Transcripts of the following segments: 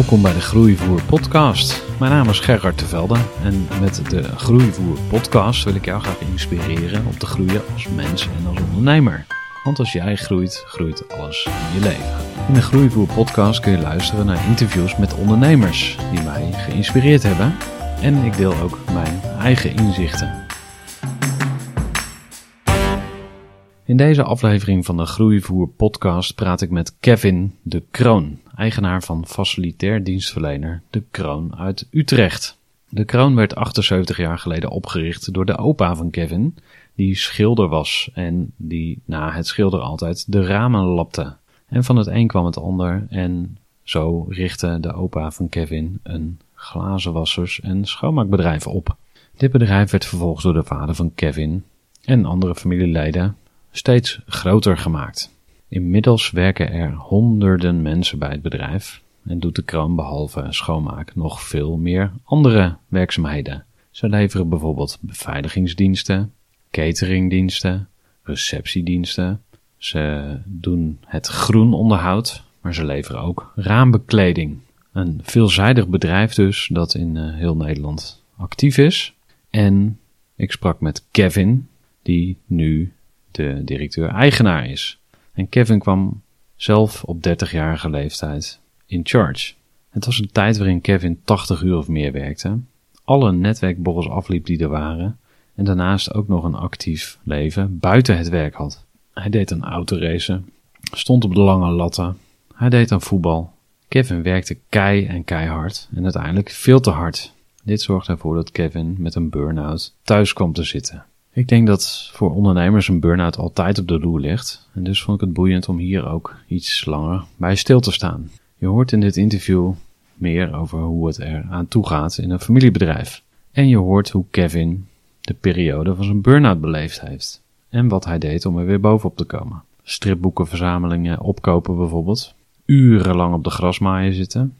Welkom bij de Groeivoer podcast. Mijn naam is Gerard Tevelde en met de Groeivoer podcast wil ik jou graag inspireren om te groeien als mens en als ondernemer. Want als jij groeit, groeit alles in je leven. In de Groeivoer podcast kun je luisteren naar interviews met ondernemers die mij geïnspireerd hebben. En ik deel ook mijn eigen inzichten. In deze aflevering van de Groeivoer podcast praat ik met Kevin de Kroon, eigenaar van facilitair dienstverlener De Kroon uit Utrecht. De Kroon werd 78 jaar geleden opgericht door de opa van Kevin, die schilder was en die na het schilderen altijd de ramen lapte. En van het een kwam het ander en zo richtte de opa van Kevin een glazenwassers- en schoonmaakbedrijf op. Dit bedrijf werd vervolgens door de vader van Kevin en andere familieleden steeds groter gemaakt. Inmiddels werken er honderden mensen bij het bedrijf en doet de kroon behalve schoonmaak nog veel meer andere werkzaamheden. Ze leveren bijvoorbeeld beveiligingsdiensten, cateringdiensten, receptiediensten. Ze doen het groen onderhoud, maar ze leveren ook raambekleding. Een veelzijdig bedrijf dus dat in uh, heel Nederland actief is. En ik sprak met Kevin, die nu de directeur-eigenaar is. En Kevin kwam zelf op 30-jarige leeftijd in charge. Het was een tijd waarin Kevin 80 uur of meer werkte, alle netwerkborrels afliep die er waren en daarnaast ook nog een actief leven buiten het werk had. Hij deed aan autoracen, stond op de lange latten, hij deed aan voetbal. Kevin werkte kei en keihard en uiteindelijk veel te hard. Dit zorgde ervoor dat Kevin met een burn-out thuis kwam te zitten. Ik denk dat voor ondernemers een burn-out altijd op de loer ligt. En dus vond ik het boeiend om hier ook iets langer bij stil te staan. Je hoort in dit interview meer over hoe het er aan toe gaat in een familiebedrijf. En je hoort hoe Kevin de periode van zijn burn-out beleefd heeft. En wat hij deed om er weer bovenop te komen. Stripboekenverzamelingen opkopen bijvoorbeeld. Urenlang op de grasmaaien zitten.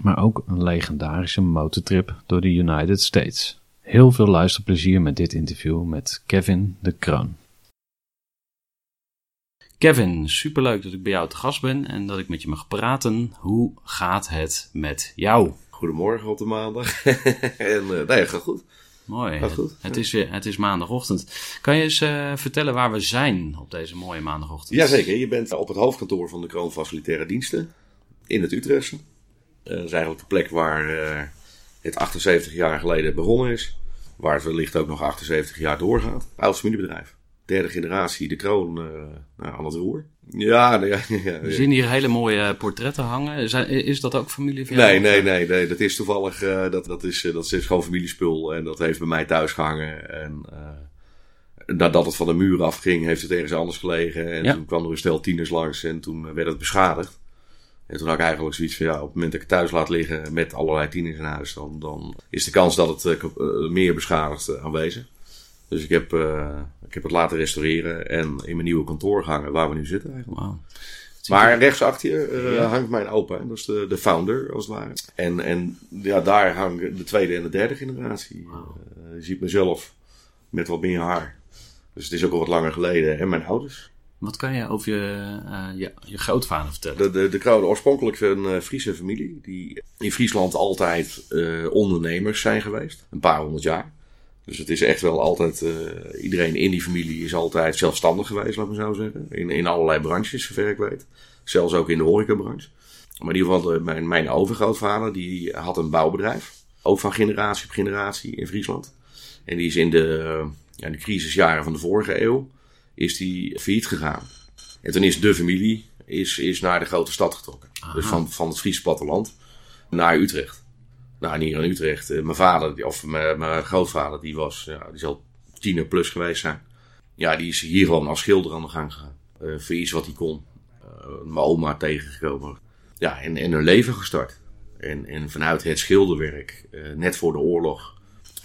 Maar ook een legendarische motortrip door de United States. Heel veel luisterplezier met dit interview met Kevin de Kroon. Kevin, superleuk dat ik bij jou te gast ben en dat ik met je mag praten. Hoe gaat het met jou? Goedemorgen op de maandag. en uh, nee, gaat goed. Mooi. Gaat goed. Het, is, weer, het is maandagochtend. Kan je eens uh, vertellen waar we zijn op deze mooie maandagochtend? Jazeker, je bent op het hoofdkantoor van de Kroon Facilitaire Diensten in het Utrechtse. Uh, dat is eigenlijk de plek waar het 78 jaar geleden begonnen is. Waar het wellicht ook nog 78 jaar doorgaat. Oud familiebedrijf. Derde generatie, de kroon uh, nou, aan het roer. Ja, ja, ja, ja, We zien hier hele mooie portretten hangen. Is, is dat ook familie van Nee, nee, nee, nee. Dat is toevallig, uh, dat, dat, is, dat is gewoon familiespul. En dat heeft bij mij thuis gehangen. En uh, nadat het van de muur afging, heeft het ergens anders gelegen. En toen kwam er een stel tieners langs en toen werd het beschadigd. En toen had ik eigenlijk zoiets van, ja, op het moment dat ik het thuis laat liggen met allerlei tieners in huis, dan, dan is de kans dat het uh, meer beschadigd uh, aanwezig. Dus ik heb, uh, ik heb het laten restaureren en in mijn nieuwe kantoor gehangen, waar we nu zitten eigenlijk. Wow. Maar rechts achter je ja. hangt mijn opa, dat is de, de founder als het ware. En, en ja, daar hangen de tweede en de derde generatie. Wow. je ziet mezelf met wat meer haar. Dus het is ook al wat langer geleden. En mijn ouders. Wat kan je over je, uh, je, grootvader vertellen? De, de, de oorspronkelijk een uh, Friese familie. Die in Friesland altijd uh, ondernemers zijn geweest. Een paar honderd jaar. Dus het is echt wel altijd, iedereen in die familie is altijd zelfstandig geweest, laat me zo zeggen. In, in allerlei branches, zover ik weet. Zelfs ook in de horecabranche. Maar in ieder geval, mijn, mijn overgrootvader, die had een bouwbedrijf. Ook van generatie op generatie in Friesland. En die is in de, ja, de crisisjaren van de vorige eeuw, is die failliet gegaan. En toen is de familie is, is naar de grote stad getrokken. Dus van, van het Friese platteland naar Utrecht. Nou, hier in Utrecht. Eh, mijn vader, of mijn, mijn grootvader, die was, ja, die zal tiener plus geweest zijn. Ja, die is hier gewoon als schilder aan de gang gegaan. Uh, voor iets wat hij kon. Uh, mijn oma tegengekomen. Ja, en, en een leven gestart. En, en vanuit het schilderwerk, net voor de oorlog.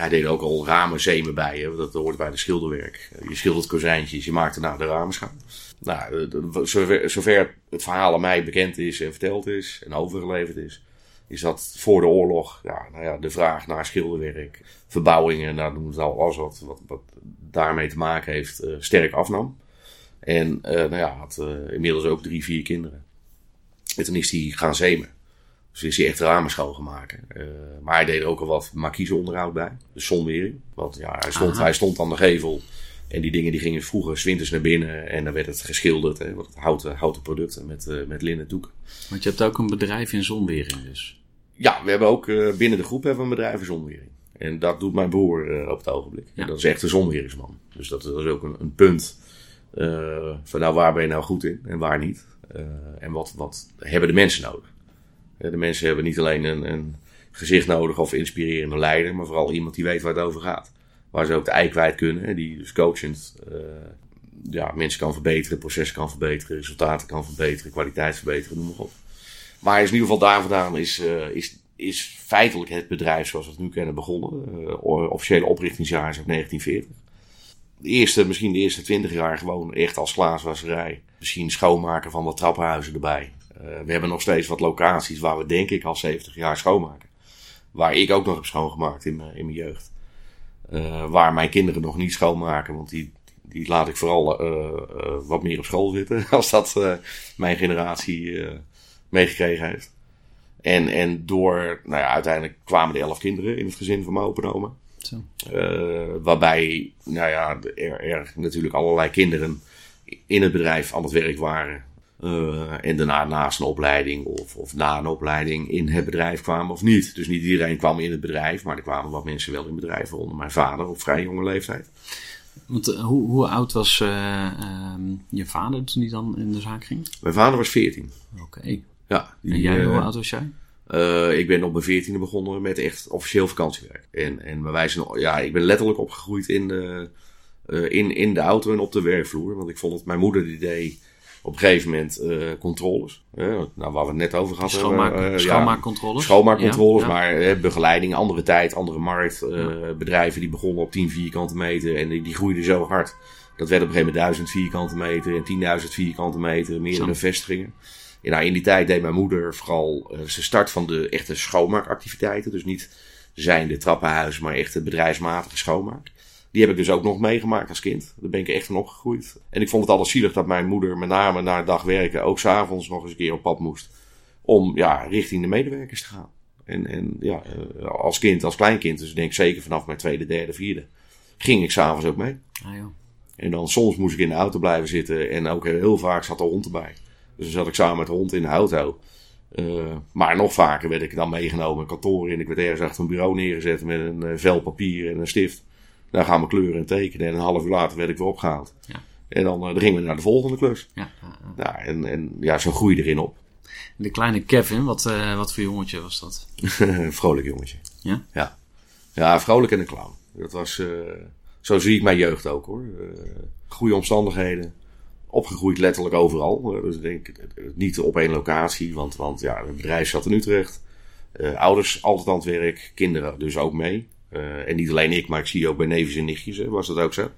Hij deed ook al ramen zemen bij. Dat hoort bij de schilderwerk. Je schildert kozijntjes, je maakt daarna de ramen schaam. Nou, zover, zover het verhaal aan mij bekend is en verteld is en overgeleverd is, is dat voor de oorlog ja, nou ja, de vraag naar schilderwerk, verbouwingen, nou, noem al alles wat, wat, daarmee te maken heeft, uh, sterk afnam. En uh, nou ja, had uh, inmiddels ook drie, vier kinderen. En toen is hij gaan zemen. Dus is hij echt ramen schoongemaakt. maar hij deed er ook al wat onderhoud bij. De zonwering. Want ja, hij stond, hij stond aan de gevel. En die dingen die gingen vroeger zwinters naar binnen en dan werd het geschilderd. Hè, houten, houten producten met, uh, met linnen doeken. Want je hebt ook een bedrijf in zonwering dus? Ja, we hebben ook uh, binnen de groep hebben we een bedrijf in zonwering. En dat doet mijn broer uh, op het ogenblik. Ja. Dat is echt een zonweringsman. Dus dat, dat is ook een, een punt van nou waar ben je nou goed in en waar niet. en wat, wat hebben de mensen nodig? De mensen hebben niet alleen een, een gezicht nodig of inspirerende leider, maar vooral iemand die weet waar het over gaat waar ze ook de ei kwijt kunnen. Die dus coachend uh, ja, mensen kan verbeteren, processen kan verbeteren, resultaten kan verbeteren, kwaliteit verbeteren, noem maar op. Maar is in ieder geval daar vandaan is, uh, is, is feitelijk het bedrijf zoals we het nu kennen begonnen. Officiële oprichtingsjaar is uit 1940. De eerste, misschien de eerste 20 jaar gewoon echt als glaaswasserij. Misschien schoonmaken van wat trappenhuizen erbij. We hebben nog steeds wat locaties waar we denk ik al 70 jaar schoonmaken. Waar ik ook nog heb schoongemaakt in mijn, in mijn jeugd. Uh, waar mijn kinderen nog niet schoonmaken, want die, die laat ik vooral uh, wat meer op school zitten, als dat mijn generatie meegekregen heeft. En, en door, nou ja, uiteindelijk kwamen er elf kinderen in het gezin van mijn Zo. waarbij, nou ja, er, er natuurlijk allerlei kinderen in het bedrijf aan het werk waren. Uh, en daarna naast een opleiding of, of na een opleiding in het bedrijf kwamen of niet. Dus niet iedereen kwam in het bedrijf, maar er kwamen wat mensen wel in het bedrijf, waaronder mijn vader op vrij jonge leeftijd. Want uh, hoe, hoe oud was uh, je vader toen hij dan in de zaak ging? Mijn vader was 14. Oké. Ja. Die, en jij, hoe oud was jij? ik ben op mijn 14e begonnen met echt officieel vakantiewerk. En, en ja, ik ben letterlijk opgegroeid in de, in, in de auto en op de werkvloer. Want ik vond het, mijn moeder die deed op een gegeven moment uh, controles. Uh, nou, waar we het net over gehad Schoonmaak, hebben. Uh, schoonmaakcontroles. Ja, schoonmaakcontroles, ja, maar begeleiding, andere tijd, andere markt. bedrijven die begonnen op 10 vierkante meter en die, die groeiden zo hard. Dat werd op een gegeven moment 1000 vierkante meter en 10.000 vierkante meter, meerdere vestigingen. En nou, in die tijd deed mijn moeder vooral ze start van de echte schoonmaakactiviteiten. Dus niet zijn de trappenhuis, maar echt de bedrijfsmatige schoonmaak. Die heb ik dus ook nog meegemaakt als kind. Daar ben ik echt van opgegroeid. En ik vond het altijd zielig dat mijn moeder met name na een dag werken ook s'avonds nog eens een keer op pad moest. Om ja, richting de medewerkers te gaan. En, en ja, eh, als kind, als kleinkind, dus ik denk zeker vanaf mijn tweede, derde, vierde, ging ik s'avonds ook mee. Ah, joh. En dan soms moest ik in de auto blijven zitten en ook heel vaak zat de hond erbij. Dus dan zat ik samen met de hond in de auto. Uh, maar nog vaker werd ik dan meegenomen, kantoor in. Ik werd ergens achter een bureau neergezet met een uh, vel papier en een stift. Daar gaan we kleuren en tekenen. En een half uur later werd ik weer opgehaald. Ja. En dan, dan gingen we naar de volgende klus. Ja, ja, ja. en, en ja, zo groei je erin op. De kleine Kevin, wat, uh, wat voor jongetje was dat? vrolijk jongetje. Ja? Ja. Ja, vrolijk en een clown. Dat was, uh, zo zie ik mijn jeugd ook hoor. goede omstandigheden. Opgegroeid letterlijk overal. dus ik denk niet op één locatie, want, want ja, het bedrijf zat in Utrecht. ouders altijd aan het werk, kinderen dus ook mee. Uh, en niet alleen ik, maar ik zie ook bij neefjes en nichtjes, hè, was dat ook zo.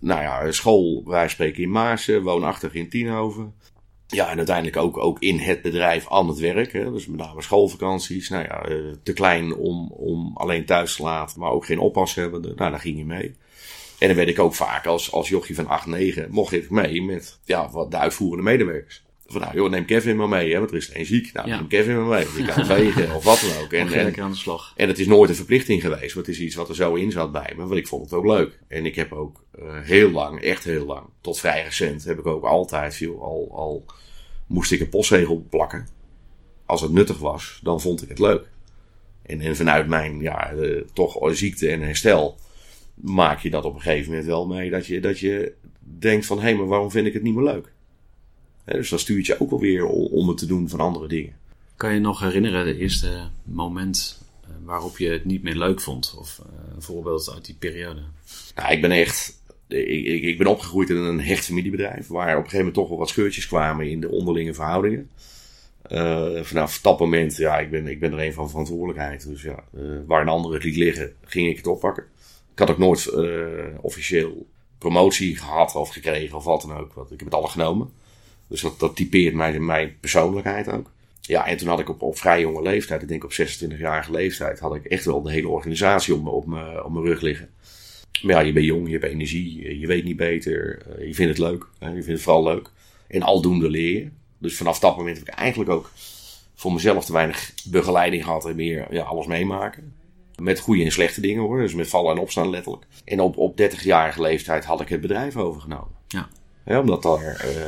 Nou ja, school, wij spreken in Maarsen, woonachtig in Tienhoven. Ja, en uiteindelijk ook, ook in het bedrijf aan het werk. Hè. Dus met name schoolvakanties. Nou ja, uh, te klein om, om alleen thuis te laten, maar ook geen oppas hebben. Nou, daar ging je mee. En dan werd ik ook vaak als, als jochie van 8, 9, mocht ik mee met ja, wat de uitvoerende medewerkers. Van nou joh, neem Kevin maar mee, hè, want er is geen ziek. Nou, neem Kevin maar mee. Je kan vegen of wat dan ook. En, en, aan de slag. En het is nooit een verplichting geweest, maar het is iets wat er zo in zat bij me. Want ik vond het ook leuk. En ik heb ook uh, heel lang, echt heel lang, tot vrij recent, heb ik ook altijd, veel, al, al moest ik een postzegel plakken. Als het nuttig was, dan vond ik het leuk. En, en vanuit mijn ja, uh, toch ziekte en herstel maak je dat op een gegeven moment wel mee. Dat je, dat je denkt van, hé, hey, maar waarom vind ik het niet meer leuk? Dus dan stuurt je ook wel weer om het te doen van andere dingen. Kan je nog herinneren de eerste moment eh, waarop je het niet meer leuk vond? Of uh, een voorbeeld uit die periode? Nou, ik ben echt. Ik, ik, ben opgegroeid in een hecht familiebedrijf. Waar op een gegeven moment toch wel wat scheurtjes kwamen in de onderlinge verhoudingen. Uh, vanaf dat moment, ja, ik ben, ik ben er een van verantwoordelijkheid. Dus ja, waar een ander het liet liggen, ging ik het oppakken. Ik had ook nooit officieel promotie gehad of gekregen of wat dan ook. Want ik heb het alle genomen. Dus dat, dat typeert mijn, mijn persoonlijkheid ook. Ja, en toen had ik op, op vrij jonge leeftijd, ik denk op 26-jarige leeftijd, had ik echt wel de hele organisatie op, op, op mijn rug liggen. Maar ja, je bent jong, je hebt energie, je weet niet beter, eh, je vindt het leuk. Je vindt het vooral leuk. En aldoende leer je. Dus vanaf dat moment heb ik eigenlijk ook voor mezelf te weinig begeleiding gehad en meer ja, alles meemaken. Met goede en slechte dingen hoor, dus met vallen en opstaan letterlijk. En op, op 30-jarige leeftijd had ik het bedrijf overgenomen. Ja. ja omdat daar... Uh,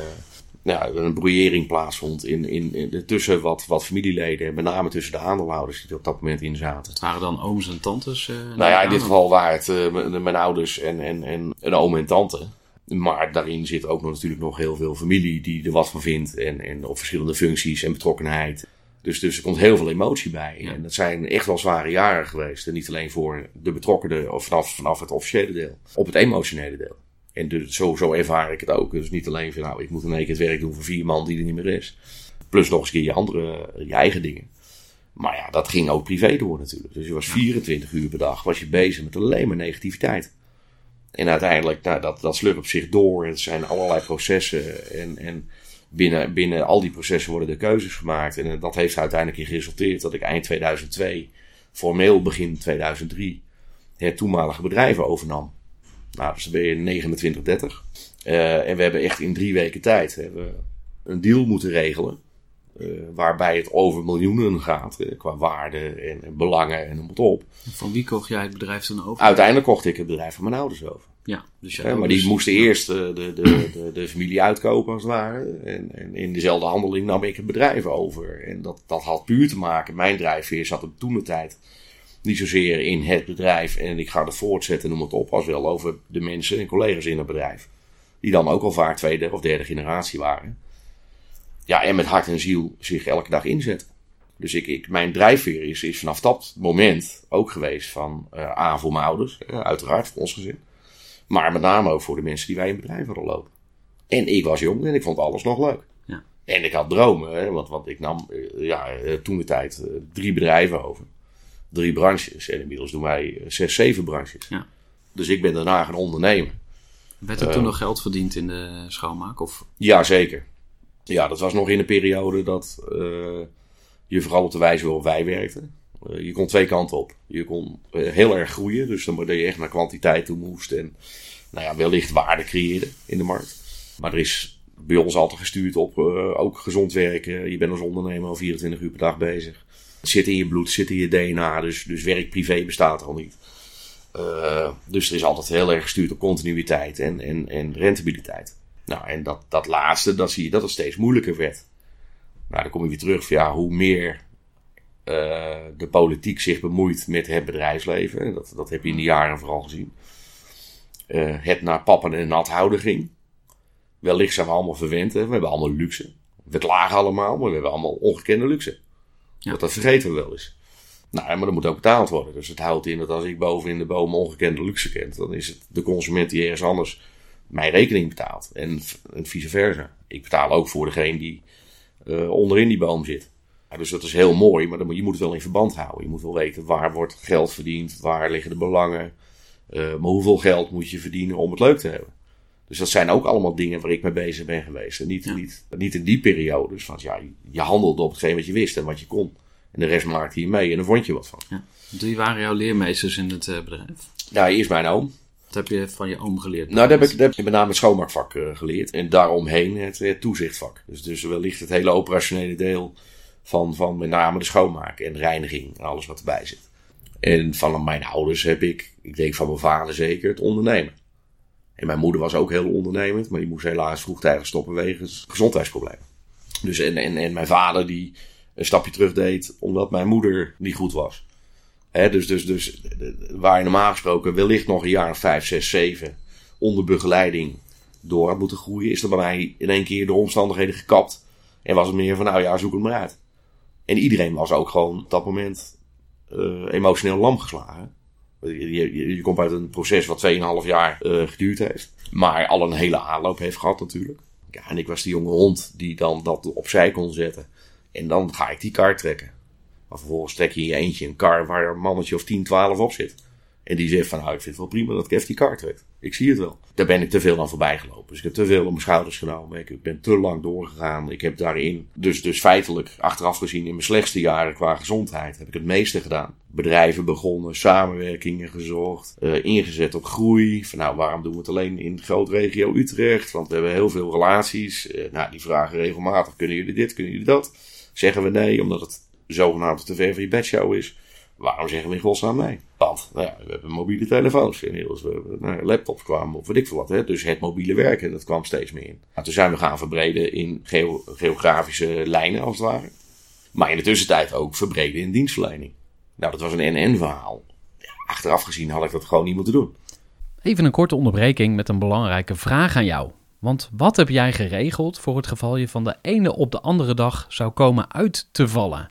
ja, een broeiering plaatsvond in, in, in, tussen wat, wat familieleden. Met name tussen de aandeelhouders die er op dat moment in zaten. Het waren dan ooms en tantes? Uh, nou ja, in dit geval waren het uh, mijn, mijn, ouders en, en, en een oom en tante. Maar daarin zit ook nog, natuurlijk nog heel veel familie die er wat van vindt. En, en op verschillende functies en betrokkenheid. Dus, dus er komt heel veel emotie bij. En dat zijn echt wel zware jaren geweest. En niet alleen voor de betrokkenen of vanaf, vanaf het officiële deel. Op het emotionele deel. En dus zo, zo ervaar ik het ook. Dus niet alleen van nou, ik moet in één keer het werk doen voor vier man die er niet meer is. Plus nog eens keer je andere, je eigen dingen. Maar ja, dat ging ook privé door natuurlijk. Dus je was 24 uur per dag was je bezig met alleen maar negativiteit. En uiteindelijk, nou, dat, dat op zich door. Het zijn allerlei processen. En, en binnen, binnen al die processen worden er keuzes gemaakt. En dat heeft uiteindelijk in geresulteerd dat ik eind 2002, formeel begin 2003, het toenmalige bedrijf overnam. Nou, dus dan ben je 29, 30. Uh, en we hebben echt in drie weken tijd hebben een deal moeten regelen. Uh, waarbij het over miljoenen gaat uh, qua waarde en, en, belangen en noem het op. Van wie kocht jij het bedrijf dan over? Uiteindelijk kocht ik het bedrijf van mijn ouders over. Ja, dus ja, maar die moesten eerst de, de, de, de, familie uitkopen als het ware. En, en, in dezelfde handeling nam ik het bedrijf over. En dat, dat had puur te maken, mijn drijfveer zat op toen de tijd niet zozeer in het bedrijf en ik ga het voortzetten, noem het op, als wel over de mensen en collega's in het bedrijf. Die dan ook al vaak tweede of derde generatie waren. Ja, en met hart en ziel zich elke dag inzetten. Dus ik, ik, mijn drijfveer is, is vanaf dat moment ook geweest van uh, A voor mijn ouders, uh, uiteraard voor ons gezin. Maar met name ook voor de mensen die wij in het bedrijf hadden lopen. En ik was jong en ik vond alles nog leuk. Ja. En ik had dromen, hè, want, want ik nam uh, ja, toen de tijd drie bedrijven over drie branches. En inmiddels doen wij zes, zeven branches. Ja. Dus ik ben daarna gaan ondernemen. Werd er toen nog geld verdiend in de schoonmaak? Of? Ja, zeker. Ja, dat was nog in een periode dat uh, je vooral op de wijze waarop wij werkten. Uh, je kon twee kanten op. Je kon heel erg groeien, dus dan dat je echt naar kwantiteit toe moest en nou ja, wellicht waarde creëren in de markt. Maar er is bij ons altijd gestuurd op ook gezond werken. Je bent als ondernemer al 24 uur per dag bezig. Zit in je bloed, zit in je DNA, dus, dus werk privé bestaat al niet. Uh, dus er is altijd heel erg gestuurd op continuïteit en, en, en rentabiliteit. Nou, en dat, dat laatste, dat zie je dat het steeds moeilijker werd. Nou, dan kom je weer terug van ja, hoe meer uh, de politiek zich bemoeit met het bedrijfsleven. Dat, dat heb je in de jaren vooral gezien. Uh, het naar pappen en nat houden ging. Wellicht zijn we allemaal verwend. We hebben allemaal luxe. We klagen allemaal, maar we hebben allemaal ongekende luxe. Dat, vergeten we wel eens. Nou, maar dat moet ook betaald worden. Dus het houdt in dat als ik boven in de boom ongekende luxe kent, dan is het de consument die ergens anders mijn rekening betaalt. En, en vice versa. Ik betaal ook voor degene die uh, onderin die boom zit. Dus dat is heel mooi, maar dan je moet het wel in verband houden. Je moet wel weten waar wordt geld verdiend, waar liggen de belangen. Uh, maar hoeveel geld moet je verdienen om het leuk te hebben. Dus dat zijn ook allemaal dingen waar ik mee bezig ben geweest. En niet, ja. niet, niet in die periode. Dus van, ja, je handelde op hetgeen wat je wist en wat je kon. En de rest maakte je mee en dan vond je wat van. Ja. Wie waren jouw leermeesters in het uh, bedrijf? Ja, eerst mijn oom. Wat heb je van je oom geleerd? Nou, dat heb ik, dat heb ik met name het schoonmaakvak uh, geleerd. En daaromheen het, het toezichtvak. Dus, dus wellicht het hele operationele deel van, van met name de schoonmaak en de reiniging en alles wat erbij zit. En van mijn ouders heb ik, ik denk van mijn vader zeker, het ondernemen. En mijn moeder was ook heel ondernemend, maar die moest helaas vroegtijdig stoppen wegens gezondheidsproblemen. Dus en, en, en mijn vader die een stapje terug deed omdat mijn moeder niet goed was. Dus, dus, dus waar je normaal gesproken wellicht nog een jaar of vijf, zes, zeven onder begeleiding door had moeten groeien, is er bij mij in één keer de omstandigheden gekapt. En was het meer van, nou ja, zoek het maar uit. En iedereen was ook gewoon op dat moment uh, emotioneel lam geslagen. Je, je, je, komt uit een proces wat 2,5 jaar uh, geduurd heeft. Maar al een hele aanloop heeft gehad natuurlijk. Ja, en ik was die jonge hond die dan dat opzij kon zetten. En dan ga ik die kar trekken. Maar vervolgens trek je in je eentje een kar waar een mannetje of 10, 12 op zit. En die zegt van nou, ik vind het wel prima dat Kev die kar trekt. Ik zie het wel. Daar ben ik te veel aan voorbij gelopen. Dus ik heb te veel op mijn schouders genomen. Ik ben te lang doorgegaan. Ik heb daarin, dus, dus feitelijk, achteraf gezien in mijn slechtste jaren qua gezondheid, heb ik het meeste gedaan. Bedrijven begonnen, samenwerkingen gezocht, uh, ingezet op groei. Van nou, waarom doen we het alleen in grote regio Utrecht? Want we hebben heel veel relaties. Uh, nou, die vragen regelmatig, kunnen jullie dit, kunnen jullie dat? Zeggen we nee, omdat het zogenaamd te ver van je bedshow is. Waarom zeggen we in godsnaam nee? Want nou ja, we hebben mobiele telefoons inmiddels. We nou, laptops kwamen of weet ik veel wat. Hè? Dus het mobiele werken, dat kwam steeds meer in. Nou, toen zijn we gaan verbreden in geo geografische lijnen als het ware. Maar in de tussentijd ook verbreden in dienstverlening. Nou, dat was een NN verhaal. achteraf gezien had ik dat gewoon niet moeten doen. Even een korte onderbreking met een belangrijke vraag aan jou. Want wat heb jij geregeld voor het geval je van de ene op de andere dag zou komen uit te vallen?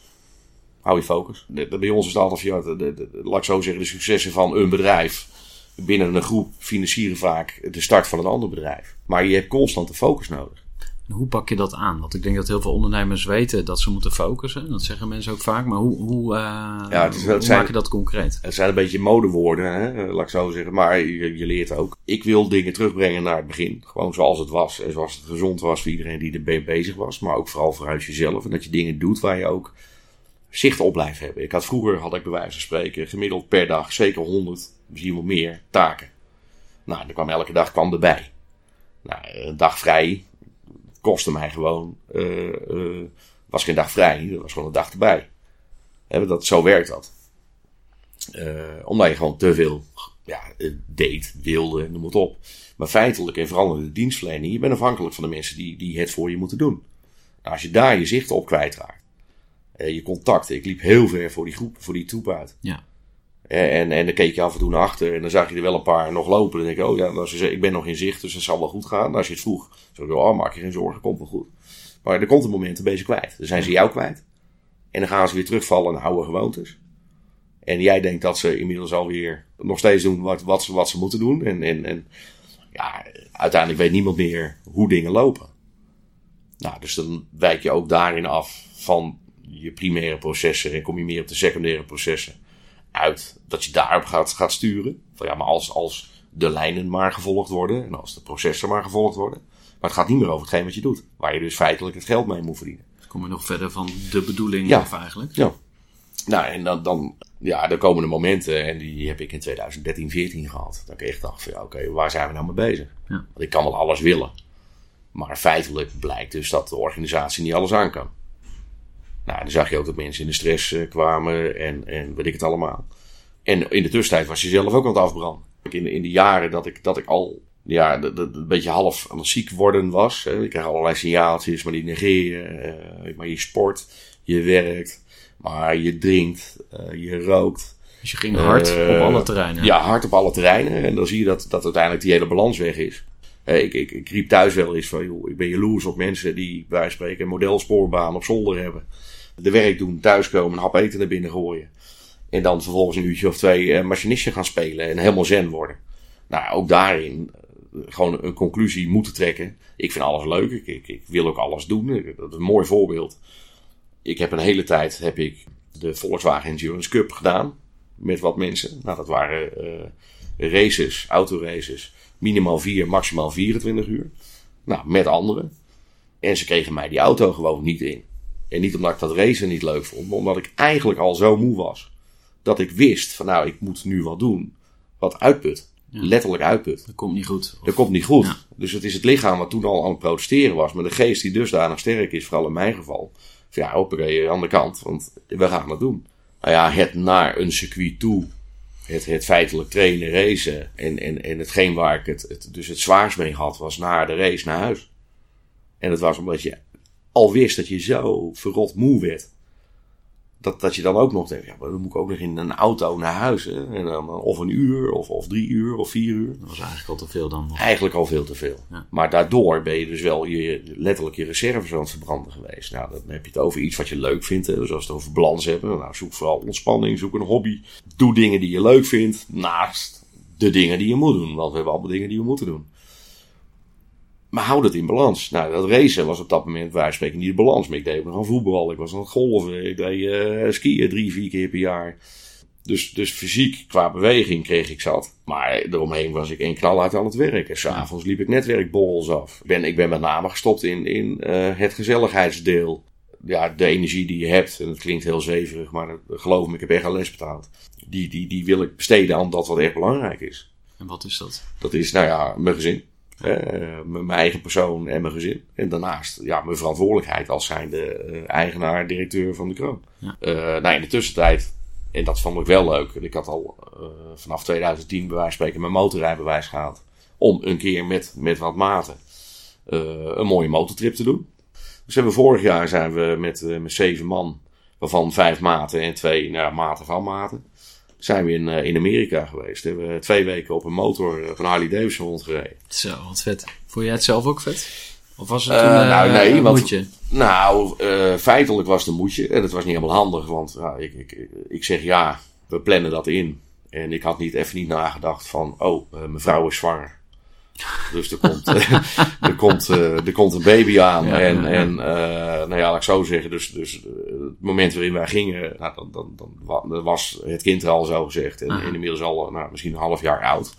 hou je focus. bij ons is het altijd, ja, de, laat ik zo zeggen, de successen van een bedrijf binnen een groep financieren vaak de start van een ander bedrijf. Maar je hebt constant de focus nodig. Hoe pak je dat aan? Want ik denk dat heel veel ondernemers weten dat ze moeten focussen. Dat zeggen mensen ook vaak. Maar hoe, hoe, uh, ja, het is, hoe maak je dat concreet? Het zijn een beetje modewoorden, hè? laat ik zo zeggen. Maar je, je, leert ook. Ik wil dingen terugbrengen naar het begin. Gewoon zoals het was. En zoals het gezond was voor iedereen die er bezig was. Maar ook vooral vooruit jezelf. En dat je dingen doet waar je ook zicht op blijven hebben. Ik had vroeger, had ik bij wijze van spreken, gemiddeld per dag zeker 100, misschien wel meer, taken. Nou, er kwam elke dag kwam erbij. Nou, een dag vrij kostte mij gewoon, uh, was geen dag vrij, er was gewoon een dag erbij. Dat, zo werkt dat. Uh, omdat je gewoon te veel ja, deed, wilde, noem het op. Maar feitelijk en vooral in de dienstverlening, je bent afhankelijk van de mensen die, die het voor je moeten doen. Nou, als je daar je zicht op kwijtraakt, eh, je contacten. Ik liep heel ver voor die groep, voor die troep uit. Ja. Eh, en, en dan keek je af en toe naar achter en dan zag je er wel een paar nog lopen. Dan denk ik, oh ja, als je ik ben nog in zicht, dus het zal wel goed gaan. als je het vroeg, zo je, oh, maak je geen zorgen, komt wel goed. Maar er komt een moment, een beetje kwijt. Dan zijn ze jou kwijt. En dan gaan ze weer terugvallen naar oude gewoontes. En jij denkt dat ze inmiddels alweer nog steeds doen wat, wat, ze, wat ze moeten doen. En, en, en ja, uiteindelijk weet niemand meer hoe dingen lopen. Nou, dus dan wijk je ook daarin af van je primaire processen en kom je meer op de secundaire processen uit. Dat je daarop gaat, gaat sturen. Van ja, maar als, als de lijnen maar gevolgd worden en als de processen maar gevolgd worden. Maar het gaat niet meer over hetgeen wat je doet. Waar je dus feitelijk het geld mee moet verdienen. Kom je nog verder van de bedoeling ja. af eigenlijk. Ja. Nou, en dan, dan, ja, er komen de momenten, en die heb ik in 2013, 14 gehad. Dat ik echt dacht van, ja, oké, waar zijn we nou mee bezig? Ja. Want ik kan wel alles willen. Maar feitelijk blijkt dus dat de organisatie niet alles aan kan. Nou, dan zag je ook dat mensen in de stress eh, kwamen en, en weet ik het allemaal. En in de tussentijd was je zelf ook aan het afbranden. In, in de jaren dat ik, dat ik al ja, dat, dat een beetje half aan het ziek worden was. Hè. Je krijgt allerlei signaaltjes, maar die negeer je. Uh, maar je sport, je werkt, maar je drinkt, uh, je rookt. Dus je ging hard uh, op alle terreinen? Ja, hard op alle terreinen. En dan zie je dat, dat uiteindelijk die hele balans weg is. Ik, ik, ik riep thuis wel eens van, joh, ik ben jaloers op mensen die, bij spreken, een modelspoorbaan op zolder hebben. De werk doen, thuiskomen, een hap eten naar binnen gooien. En dan vervolgens een uurtje of twee uh, machinistje gaan spelen en helemaal zen worden. Nou, ook daarin gewoon een conclusie moeten trekken. Ik vind alles leuk. Ik, ik, ik, wil ook alles doen. Dat is een mooi voorbeeld. Ik heb een hele tijd heb ik de Volkswagen Endurance Cup gedaan. Met wat mensen. Nou, dat waren uh, races, autoraces. Minimaal 4, maximaal 24 uur. Nou, met anderen. En ze kregen mij die auto gewoon niet in. En niet omdat ik dat racen niet leuk vond, maar omdat ik eigenlijk al zo moe was. Dat ik wist van nou, ik moet nu wat doen. Wat uitput letterlijk uitput. Dat komt niet goed. Dat komt niet goed. Dus het is het lichaam wat toen al aan het protesteren was. Maar de geest die dusdanig sterk is, vooral in mijn geval. Van ja, hoppakee, aan de kant. Want we gaan het doen. Nou ja, het naar een circuit toe. Het, het feitelijk trainen, racen. En, en, en hetgeen waar ik het, dus het zwaarst mee had, was naar de race naar huis. En het was omdat je al wist dat je zo verrot moe werd dat, dat je dan ook nog denkt, ja, maar dan moet ik ook nog in een auto naar huis. Hè? En dan, of een uur, of, of drie uur, of vier uur. Dat was eigenlijk al te veel dan. Nog. Eigenlijk al veel te veel. Maar daardoor ben je dus wel je, letterlijk je reserves aan het verbranden geweest. Nou, dan heb je het over iets wat je leuk vindt. Hè? Dus als we het over balans hebben, nou, zoek vooral ontspanning, zoek een hobby. Doe dingen die je leuk vindt, naast de dingen die je moet doen. Want we hebben allemaal dingen die we moeten doen. Maar houd het in balans. Nou, dat racen was op dat moment, wij spreken niet de balans. Maar ik deed nog aan voetbal, ik was aan het golven, ik deed uh, skiën drie, vier keer per jaar. Dus, dus fysiek qua beweging kreeg ik zat. Maar eromheen was ik één knal uit aan het werken. S'avonds liep ik netwerkborrels af. Ik ben, ik ben met name gestopt in, in uh, het gezelligheidsdeel. Ja, de energie die je hebt, en het klinkt heel zeverig, maar geloof me, ik heb echt een les betaald. Die, die, die wil ik besteden aan dat wat echt belangrijk is. En wat is dat? Dat is, nou ja, mijn gezin. Uh, mijn eigen persoon en mijn gezin. En daarnaast ja, mijn verantwoordelijkheid als zijnde uh, eigenaar, directeur van de kroon. Ja. Uh, nou, in de tussentijd, en dat vond ik wel leuk. Ik had al vanaf 2010 bij wijze van spreken mijn motorrijbewijs gehaald. Om een keer met, met wat maten een mooie motortrip te doen. Dus hebben vorig jaar zijn we met, met zeven man, waarvan vijf maten en twee nou, maten van maten zijn we in, uh, in Amerika geweest. We hebben twee weken op een motor van Harley Davidson rondgereden. Zo, wat vet. Vond jij het zelf ook vet? Of was het toen, uh, nou, nee, een moedje? Nou, feitelijk was het een moedje. En het was niet helemaal handig, want ik, ik, ik zeg ja, we plannen dat in. En ik had niet even niet nagedacht van, oh, mijn vrouw is zwanger. Dus er komt, er, komt, er komt een baby aan. Ja, en, ja, ja. en nou ja, laat ik zo zeggen. Dus, dus het moment waarin wij gingen, nou, dan, dan, dan, was het kind er al zo gezegd. En, en inmiddels al nou, misschien een half jaar oud.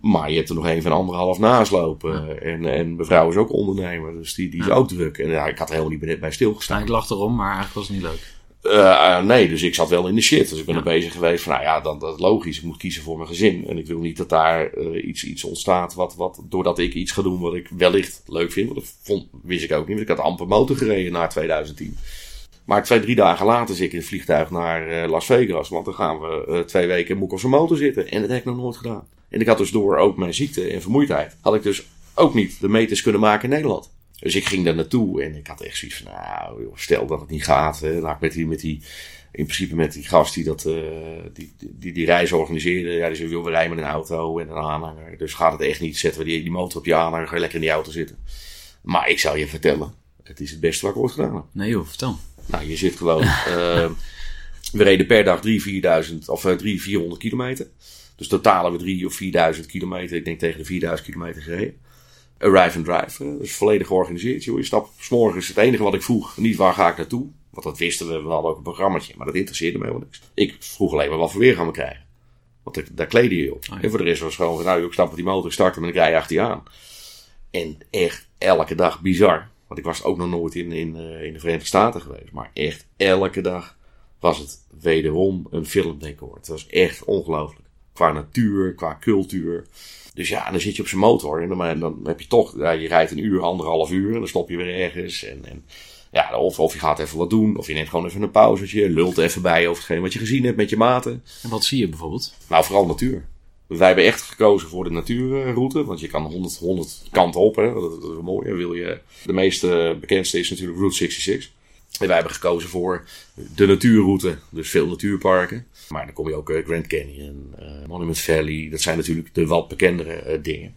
Maar je hebt er nog een van anderhalf naast lopen. En, en mijn vrouw is ook ondernemer, dus die, die is ook druk. En ja, ik had er helemaal niet bij stilgestaan. Nou, ik lach erom, maar eigenlijk was het niet leuk. Uh, nee, dus ik zat wel in de shit. Dus ik ben ja. er bezig geweest van, nou ja, dan, dat is logisch. Ik moet kiezen voor mijn gezin. En ik wil niet dat daar uh, iets, iets ontstaat wat, wat, doordat ik iets ga doen wat ik wellicht leuk vind. Want dat vond, wist ik ook niet, want ik had amper motor gereden na 2010. Maar twee, drie dagen later zit ik in het vliegtuig naar Las Vegas. Want dan gaan we twee weken in op zijn motor zitten. En dat heb ik nog nooit gedaan. En ik had dus door ook mijn ziekte en vermoeidheid, had ik dus ook niet de meters kunnen maken in Nederland. Dus ik ging daar naartoe en ik had echt zoiets van, nou, joh, stel dat het niet gaat. Hè. Nou, met die, met die, in principe met die gast die dat, uh, die, die, die reis organiseerde. Ja, die zei, joh, we rijden met een auto en een aanhanger. Dus gaat het echt niet, zetten we die, die motor op je aanhanger, ga je lekker in die auto zitten. Maar ik zal je vertellen, het is het beste wat ik ooit gedaan heb. Nee joh, vertel. Nou, je zit gewoon, uh, we reden per dag 3, 4.000 of uh, 3, 400 kilometer. Dus totaal hebben we 3 of 4000 kilometer, ik denk tegen de 4000 kilometer gereden. Arrive and drive, dus volledig georganiseerd. Joh. Je stapt s'morgens, het enige wat ik vroeg, niet waar ga ik naartoe. Want dat wisten we, we hadden ook een programmaatje, maar dat interesseerde me helemaal niks. Ik vroeg alleen maar wat voor weer gaan we krijgen. Want daar kleden je op. Oh, ja. En voor de rest was het gewoon, nou, ik stap op die motor, starten en ik rij achter je aan. En echt elke dag bizar. Want ik was ook nog nooit in, in, uh, in de Verenigde Staten geweest. Maar echt elke dag was het wederom een filmdecor. Het was echt ongelooflijk. Qua natuur, qua cultuur. Dus ja, dan zit je op zijn motor en dan, dan heb je toch, ja, je rijdt een uur, anderhalf uur en dan stop je weer ergens. En, en ja, of, of je gaat even wat doen, of je neemt gewoon even een pauze, je lult even bij over hetgeen wat je gezien hebt met je maten. En wat zie je bijvoorbeeld? Nou, vooral natuur. Wij hebben echt gekozen voor de natuurroute, want je kan 100, 100 kanten op. Hè. Dat, dat is mooi. Wil je, de meest bekendste is natuurlijk Route 66. En wij hebben gekozen voor de natuurroute, dus veel natuurparken. Maar dan kom je ook Grand Canyon, Monument Valley. Dat zijn natuurlijk de wat bekendere dingen.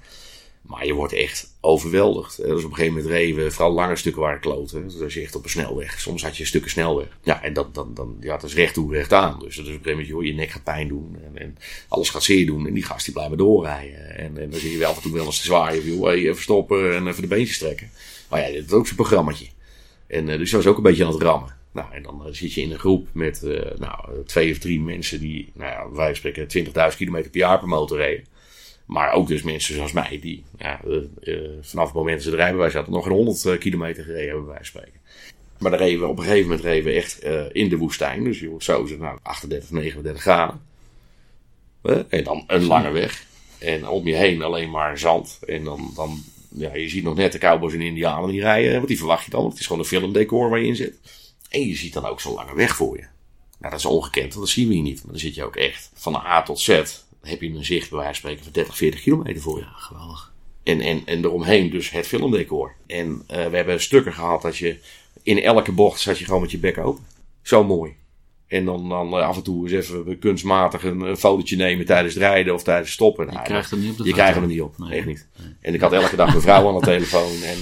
Maar je wordt echt overweldigd. Dus op een gegeven moment reden we vooral lange stukken waar kloten. Dus als je echt op een snelweg. Soms had je stukken snelweg. Ja, en dat, dan, dan, ja, dat is recht toe, recht aan. Dus, dus op een gegeven moment, joh, je nek gaat pijn doen. En, alles gaat zeer doen. En die gast die blijven doorrijden. En, dan zie je wel af en toe wel eens te zwaaien. Even stoppen en even de beentjes trekken. Maar ja, dit is ook zo'n programmaatje. En uh, dus dat was ook een beetje aan het rammen. Nou, en dan uh, zit je in een groep met uh, nou, twee of drie mensen die, nou ja, wij spreken 20.000 kilometer per jaar per motor reden. Maar ook dus mensen zoals mij, die ja, vanaf het moment dat ze de rijbewijs hadden, nog een 100 kilometer gereden hebben, bij spreken. Maar dan reden we op een gegeven moment reden we echt in de woestijn. Dus je wordt zo nou, 38, 39 graden. en dan een lange weg. En om je heen alleen maar zand. En dan, dan ja, je ziet nog net de cowboys en indianen die rijden. Want die verwacht je dan. Het is gewoon een filmdecor waar je in zit. En je ziet dan ook zo'n lange weg voor je. Nou, dat is ongekend, dat zien we hier niet. Maar dan zit je ook echt van A tot Z heb je een zicht bij wijze van spreken van 30, 40 kilometer voor je. Ja, geweldig. En, en, en eromheen dus het filmdecor. En uh, we hebben stukken gehad dat je in elke bocht zat je gewoon met je bek open. Zo mooi. En dan, dan uh, af en toe eens even kunstmatig een, een fotootje nemen tijdens het rijden of tijdens stoppen. Je Nou, krijgt hem niet op je foto. krijgt hem er niet op. Nee. Echt niet. Nee. En ik had elke dag mijn vrouw aan de telefoon. En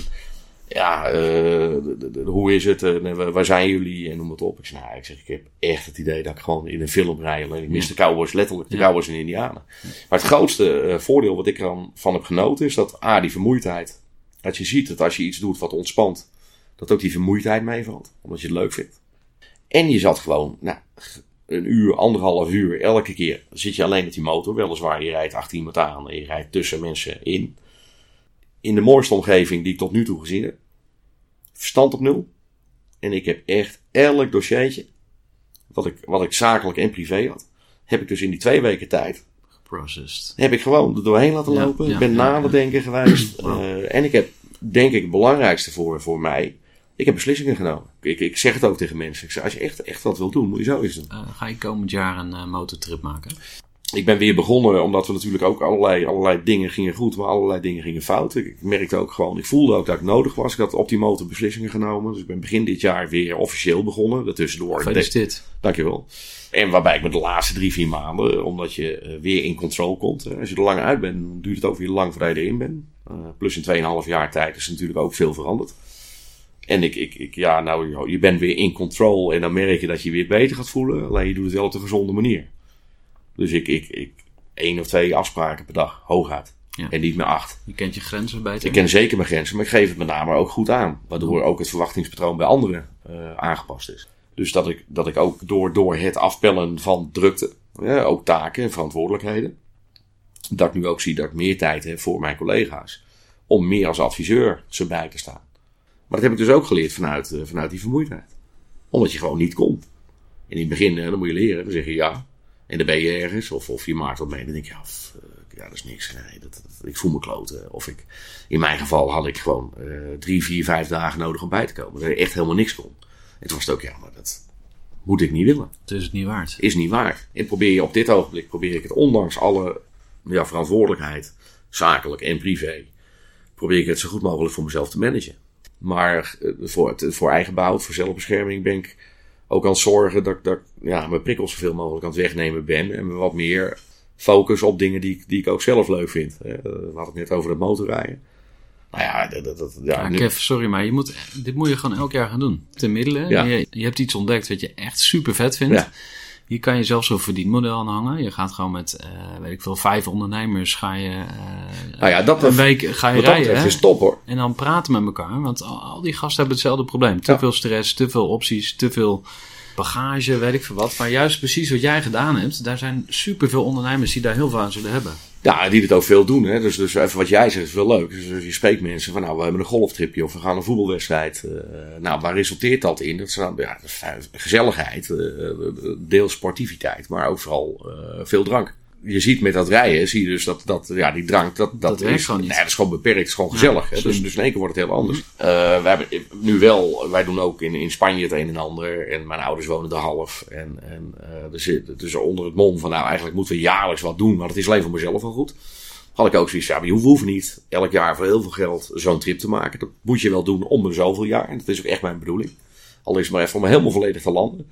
ja, eh, de- de- de- hoe is het? En, eh, waar zijn jullie? En noem het op. Ik zeg, nou, ik zeg, ik heb echt het idee dat ik gewoon in een film rij. Alleen ik mis de cowboys, letterlijk de Ja. cowboys en indianen. Maar het grootste eh, voordeel wat ik er dan van heb genoten is dat A, die vermoeidheid. Dat je ziet dat als je iets doet wat ontspant, dat ook die vermoeidheid meevalt. Omdat je het leuk vindt. En je zat gewoon, nou, een uur, anderhalf uur, elke keer zit je alleen met die motor. Weliswaar, je rijdt achter iemand aan en je rijdt tussen mensen in. In de mooiste omgeving die ik tot nu toe gezien heb. Verstand op nul. En ik heb echt elk dossiertje, wat ik, wat ik zakelijk en privé had, heb ik dus in die twee weken tijd Processed. heb ik gewoon er doorheen laten lopen. ja, ik ben ja, na ja. het denken geweest. Eh, en ik heb, denk ik, het belangrijkste voor, voor mij. Ik heb beslissingen genomen. Ik, ik zeg het ook tegen mensen. Ik zeg, als je echt, echt wat wilt doen, moet je zo eens doen. Eh, ga je komend jaar een eh, motortrip maken? Ik ben weer begonnen, omdat we natuurlijk ook allerlei, allerlei dingen gingen goed, maar allerlei dingen gingen fout. Ik, ik merkte ook gewoon, ik voelde ook dat ik nodig was. Ik had op die motor beslissingen genomen. Dus ik ben begin dit jaar weer officieel begonnen. Daartussendoor. Gefeliciteerd. Dankjewel. En waarbij ik me de laatste drie, vier maanden, omdat je eh, weer in control komt. Als je er lang uit bent, dan duurt het ook weer lang voordat je erin bent. Eh, plus in 2,5 jaar tijd is natuurlijk ook veel veranderd. En ik, ik, ik, ja, nou, je bent weer in control en dan merk je dat je weer beter gaat voelen. Alleen je doet het wel op een gezonde manier. Dus ik, ik, ik, één of twee afspraken per dag, hooguit. Ja. En niet meer acht. Je kent je grenzen beter. Ik ken zeker mijn grenzen, maar ik geef het met name ook goed aan. Waardoor ook het verwachtingspatroon bij anderen eh, aangepast is. Dus dat ik, dat ik ook door, door het afpellen van drukte, ja, ook taken en verantwoordelijkheden, dat ik nu ook zie dat ik meer tijd heb voor mijn collega's. Om meer als adviseur ze bij te staan. Maar dat heb ik dus ook geleerd vanuit, eh, vanuit die vermoeidheid. Omdat je gewoon niet kon. En in het begin, dan moet je leren. Dan zeg je ja. En dan ben je ergens. Of, of je maakt wat mee. Dan denk je, ja, ja dat is niks. Nee, dat, dat- ik voel me kloten. Of ik, in mijn geval had ik gewoon eh, drie, vier, vijf dagen nodig om bij te komen. Dat ik echt helemaal niks kon. En toen was het ook, ja, maar dat moet ik niet willen. Het is het niet waard. Is niet waar. En probeer je op dit ogenblik, probeer ik het ondanks alle ja, verantwoordelijkheid, zakelijk en privé, probeer ik het zo goed mogelijk voor mezelf te managen. Maar eh, voor, het, voor eigen behoud, voor zelfbescherming ben ik ook aan het zorgen dat, ik- dat ik ja, mijn prikkels zoveel mogelijk aan het wegnemen ben. En me wat meer focus op dingen die, ik- die ik ook zelf leuk vind. Eh, We hadden het net over dat motorrijden. Nou ja, dat, dat, dat- ja, nu- Kev, sorry, maar je moet, dit moet je gewoon elk jaar gaan doen. Te middelen. Ja. Je, je hebt iets ontdekt wat je echt super vet vindt. Ja. Hier kan je zelfs zo'n verdienmodel aan hangen. Je gaat gewoon met, eh, weet ik veel, vijf ondernemers ga je eh, nou ja, dat een week ga je dat rijden. is top hoor. En dan praten met elkaar. Want al, al die gasten hebben hetzelfde probleem. Te Ja. veel stress, te veel opties, te veel bagage, weet ik veel wat. Maar juist precies wat jij gedaan hebt, daar zijn superveel ondernemers die daar heel veel aan zullen hebben. Ja, die het ook veel doen. Hè. Dus, dus even wat jij zegt is wel leuk. Dus je spreekt mensen van, nou, we hebben een golftripje of we gaan een voetbalwedstrijd. Eh, nou, waar resulteert dat in? Dat is, ja, gezelligheid, eh, deels sportiviteit, maar ook vooral veel drank. Je ziet met dat rijden, zie je dus dat, dat ja, die drank, dat, dat, is, gewoon niet. Nee, dat is gewoon beperkt, het is gewoon gezellig. Hè? Dus, dus in één keer wordt het heel anders. We hebben nu wel, wij doen ook in, in Spanje het een en ander. En mijn ouders wonen er half. En, en er zit dus onder het mom van, nou eigenlijk moeten we jaarlijks wat doen, maar dat is alleen voor mezelf wel goed. Had ik ook zoiets, ja, maar je hoeft niet elk jaar voor heel veel geld zo'n trip te maken. Dat moet je wel doen om de zoveel jaar. En dat is ook echt mijn bedoeling. Al is het maar even om helemaal volledig te landen.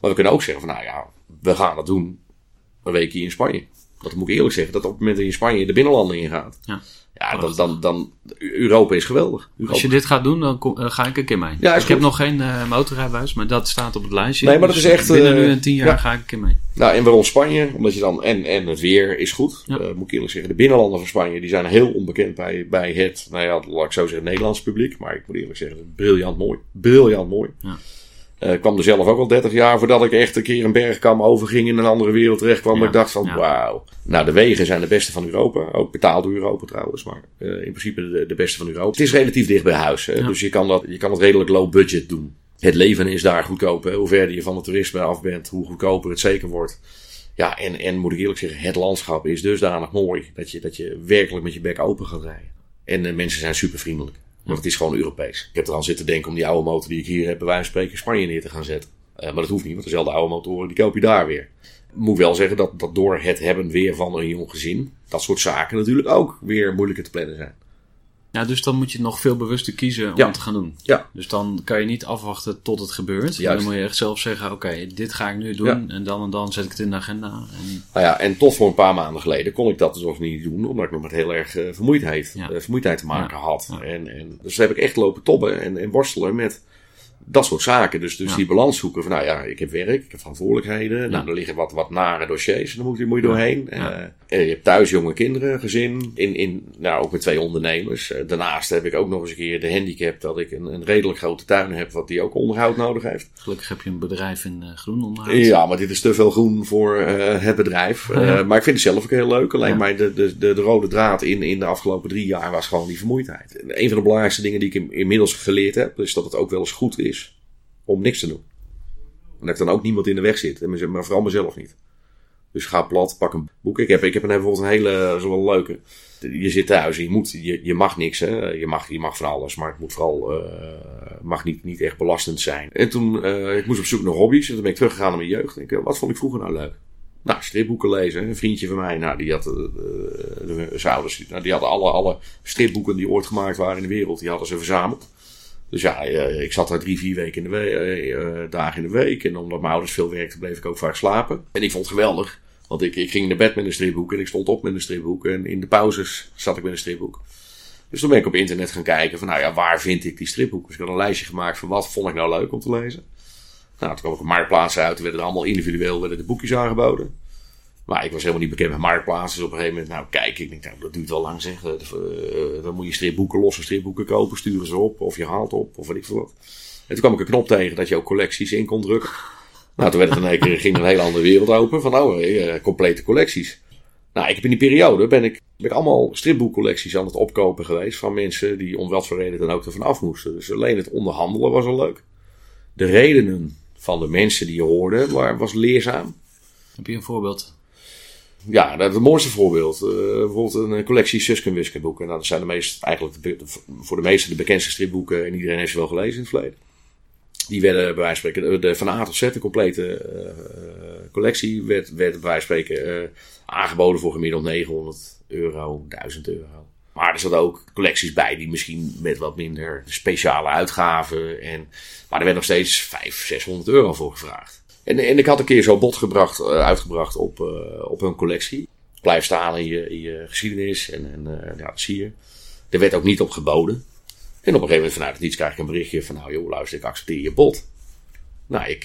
Maar we kunnen ook zeggen van, nou ja, we gaan dat doen een weekje in Spanje. Dat moet ik eerlijk zeggen, dat op het moment dat je in Spanje de binnenlanden ingaat. Ja. Ja, dan, dan, dan, Europa is geweldig. Europa. Als je dit gaat doen, dan kom- eh, ga ik een keer mee. Ja, ik heb nog geen eh, motorrijbewijs, maar dat staat op het lijstje. Nee, maar dat Dus is echt, Binnen eh, nu en tien jaar ja. ga ik een keer mee. Nou, en waarom Spanje? Omdat je dan, en, en het weer is goed. Ja. Moet ik eerlijk zeggen, de binnenlanden van Spanje, die zijn heel onbekend bij, bij het, nou ja, laat ik zo zeggen, Nederlands publiek. Maar ik moet eerlijk zeggen, briljant mooi. Briljant mooi. Ja. Eh, ik kwam er zelf ook al 30 jaar voordat ik echt een keer een bergkam overging in een andere wereld terecht kwam. Ja, ik dacht van, ja. wauw. Nou, de wegen zijn de beste van Europa. Ook betaald door Europa trouwens, maar eh, in principe de, de beste van Europa. Het is relatief dicht bij huis, hè? Ja. dus je kan, dat, je kan het redelijk low budget doen. Het leven is daar goedkoop. Hè? Hoe verder je van het toerisme af bent, hoe goedkoper het zeker wordt. Ja, en, en moet ik eerlijk zeggen, het landschap is dusdanig mooi dat je, dat je werkelijk met je bek open gaat rijden. En de mensen zijn super vriendelijk. Want het is gewoon Europees. Ik heb er al zitten denken om die oude motor die ik hier heb, bij wijze van spreken, in Spanje neer te gaan zetten. Eh, maar dat hoeft niet, want dezelfde oude motoren, die koop je daar weer. Moet wel zeggen dat, dat door het hebben weer van een jong gezin, dat soort zaken natuurlijk ook weer moeilijker te plannen zijn. Ja, dus dan moet je nog veel bewuster kiezen om Ja. te gaan doen. Ja. Dus dan kan je niet afwachten tot het gebeurt. Juist. Dan moet je echt zelf zeggen, oké, dit ga ik nu doen. Ja. En dan en dan zet ik het in de agenda. En, Nou ja, en tot voor een paar maanden geleden kon ik dat dus nog niet doen, omdat ik nog met heel erg eh, vermoeidheid, eh, vermoeidheid te maken had. En, en, dus heb ik echt lopen tobben en, en worstelen met dat soort zaken. Dus, dus Ja. die balans zoeken van, nou ja, ik heb werk, ik heb verantwoordelijkheden. Nou, er liggen wat, wat nare dossiers en dan moet je, moet je doorheen. Ja. Eh, je hebt thuis jonge kinderen, gezin, in, in, nou, ook met twee ondernemers. Eh, daarnaast heb ik ook nog eens een keer de handicap dat ik een, een redelijk grote tuin heb, wat die ook onderhoud nodig heeft. gelukkig heb je een bedrijf in eh, groen onderhoud. Ja, maar dit is te veel groen voor het bedrijf. Ja. maar ik vind het zelf ook heel leuk. Alleen Ja. maar de, de, de, de rode draad in, in de afgelopen drie jaar was gewoon die vermoeidheid. En een van de belangrijkste dingen die ik in- inmiddels geleerd heb, is dat het ook wel eens goed is om niks te doen. En dat er dan ook niemand in de weg zit. En Maar vooral mezelf niet. Dus ga plat, pak een boek. Ik heb, ik heb een, bijvoorbeeld een hele, een leuke. Je zit thuis, je, moet, je, je mag niks. Hè? Je, mag, je mag van alles, maar het moet vooral eh, mag niet, niet echt belastend zijn. En toen, eh, ik moest op zoek naar hobby's. En toen ben ik teruggegaan naar mijn jeugd. En ik, eh, wat vond ik vroeger nou leuk? Nou, stripboeken lezen. Een vriendje van mij, nou, die had, nou, die hadden alle, alle stripboeken die ooit gemaakt waren in de wereld, die hadden ze verzameld. Dus ja, eh, ik zat daar drie, vier weken in de we- eh, eh, dagen in de week. En omdat mijn ouders veel werkten, bleef ik ook vaak slapen. En ik vond het geweldig. Want ik, ik ging naar bed met een stripboek en ik stond op met een stripboek. En in de pauzes zat ik met een stripboek. Dus toen ben ik op internet gaan kijken van, nou ja, waar vind ik die stripboeken? Dus ik had een lijstje gemaakt van wat vond ik nou leuk om te lezen. Nou, toen kwam ik op Marktplaats uit. Werden er allemaal individueel werden de boekjes aangeboden. Maar ik was helemaal niet bekend met Marktplaats. Dus op een gegeven moment, nou kijk, ik denk, nou, dat duurt wel lang zeg. Eh, eh, dan moet je stripboeken, losse stripboeken kopen, sturen ze op. Of je haalt op, of weet ik veel wat. En toen kwam ik een knop tegen dat je ook collecties in kon drukken. Nou, toen werd het in één keer, ging een hele andere wereld open. Van nou, eh, complete collecties. Nou, ik heb in die periode ben ik, ben ik allemaal stripboekcollecties aan het opkopen geweest. Van mensen die om wat voor reden dan ook ervan af moesten. Dus alleen het onderhandelen was al leuk. De redenen van de mensen die je hoorde was leerzaam. Heb je een voorbeeld? Ja, dat is het mooiste voorbeeld. Eh, bijvoorbeeld een eh, collectie Suske Wiske boeken. Nou, dat zijn de meest, eigenlijk voor de meeste de bekendste stripboeken. En iedereen heeft ze wel gelezen in het verleden. Die werden bij wijze van spreken, de, van A tot Z, de complete eh, collectie, werd, werd bij wijze van spreken aangeboden voor gemiddeld 900 euro, 1000 euro. Maar er zaten ook collecties bij die misschien met wat minder speciale uitgaven. En, maar er werd nog steeds 500, 600 euro voor gevraagd. En, en ik had een keer zo'n bod gebracht, eh, uitgebracht op, eh, op hun collectie. Blijf staan in je, in je geschiedenis en, en eh, ja, dat zie je. Er werd ook niet op geboden. En op een gegeven moment vanuit het niets krijg ik een berichtje van... Nou joh, luister, ik accepteer je bod. Nou, ik,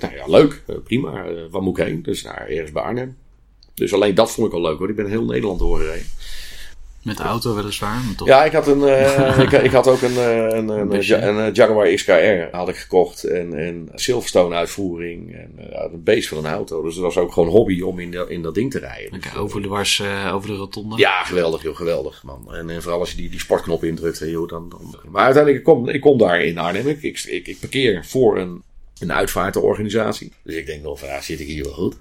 nou ja, leuk, prima. Waar moet ik heen? Dus naar ergens bij Arnhem. Dus alleen dat vond ik al leuk hoor. Ik ben heel Nederland doorgereden. Met de auto weliswaar, maar toch. Ja, ik had, een, eh, ik, ik had ook een, eh, een, een, een, Jaguar XKR had ik gekocht. En, en Silverstone uitvoering. En ja, een beest van een auto. Dus het was ook gewoon hobby om in, de, in dat ding te rijden. Lekker over de wars, over de rotonde. Ja, geweldig, joh, geweldig, man. En, en vooral als je die, die sportknop indrukt, hè, joh, dan, dan... Maar uiteindelijk, ik kom, ik kom daar in Arnhem. Ik, ik, ik, ik parkeer voor een, een uitvaartorganisatie. Dus ik denk nog van, ja, zit ik hier wel goed?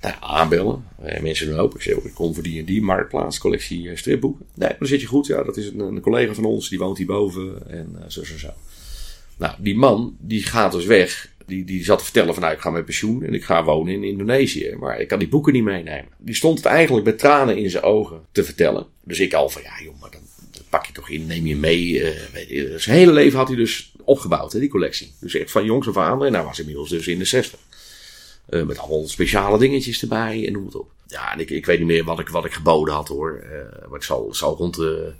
Nou, aanbellen. En mensen doen ook. Ik zeg, ik kom voor die en die marktplaats, collectie stripboeken. Nee, dan zit je goed. Ja, dat is een, een collega van ons, die woont hierboven. En zo, zo, zo. Nou, die man, die gaat dus weg die, die zat te vertellen van nou, ik ga met pensioen en ik ga wonen in Indonesië. Maar ik kan die boeken niet meenemen. Die stond het eigenlijk met tranen in zijn ogen te vertellen. Dus ik al van ja joh, maar dan, pak je toch in, neem je mee. Zijn hele leven had hij dus opgebouwd, hè, die collectie. Dus echt van jongs af aan. En hij was inmiddels dus in de 60. Uh, met allemaal speciale dingetjes erbij en noem het op. Ja, en ik, ik weet niet meer wat ik, wat ik geboden had hoor. Uh, maar ik zal, zal rond de,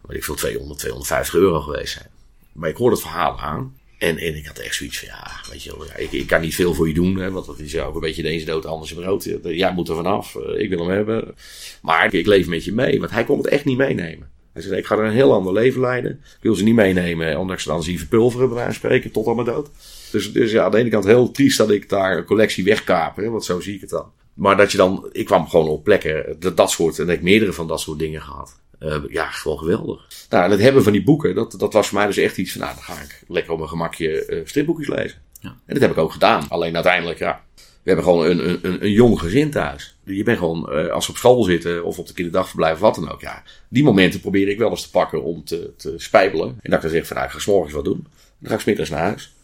weet ik veel, 200, 250 euro geweest zijn. Maar ik hoorde het verhaal aan. En, en ik had echt zoiets van, ja, weet je wel, ja, ik, ik kan niet veel voor je doen. Hè, want dat is ook een beetje de ene dood, de andere brood. Jij moet er vanaf, eh, ik wil hem hebben. Maar ik leef met je mee, want hij kon het echt niet meenemen. Hij zei, ik ga er een heel ander leven leiden. Ik wil ze niet meenemen, ondanks ze dan zien verpulveren, bij spreken, tot aan mijn dood. Dus, dus ja, aan de ene kant heel triest dat ik daar een collectie wegkaper, want zo zie ik het dan. Maar dat je dan, ik kwam gewoon op plekken, dat, dat soort, en ik meerdere van dat soort dingen gehad. Uh, ja, gewoon geweldig. Nou, en het hebben van die boeken, dat, dat was voor mij dus echt iets van, nou, dan ga ik lekker op mijn gemakje uh, stripboekjes lezen. Ja. En dat heb ik ook gedaan. Alleen uiteindelijk, ja, we hebben gewoon een, een, een jong gezin thuis. Je bent gewoon, uh, als we op school zitten of op de kinderdagverblijf of wat dan ook, ja, die momenten probeer ik wel eens te pakken om te, te spijbelen. En dat ik dan zeg van, nou, ik ga s morgens wat doen. Dan ga ik smiddags naar huis.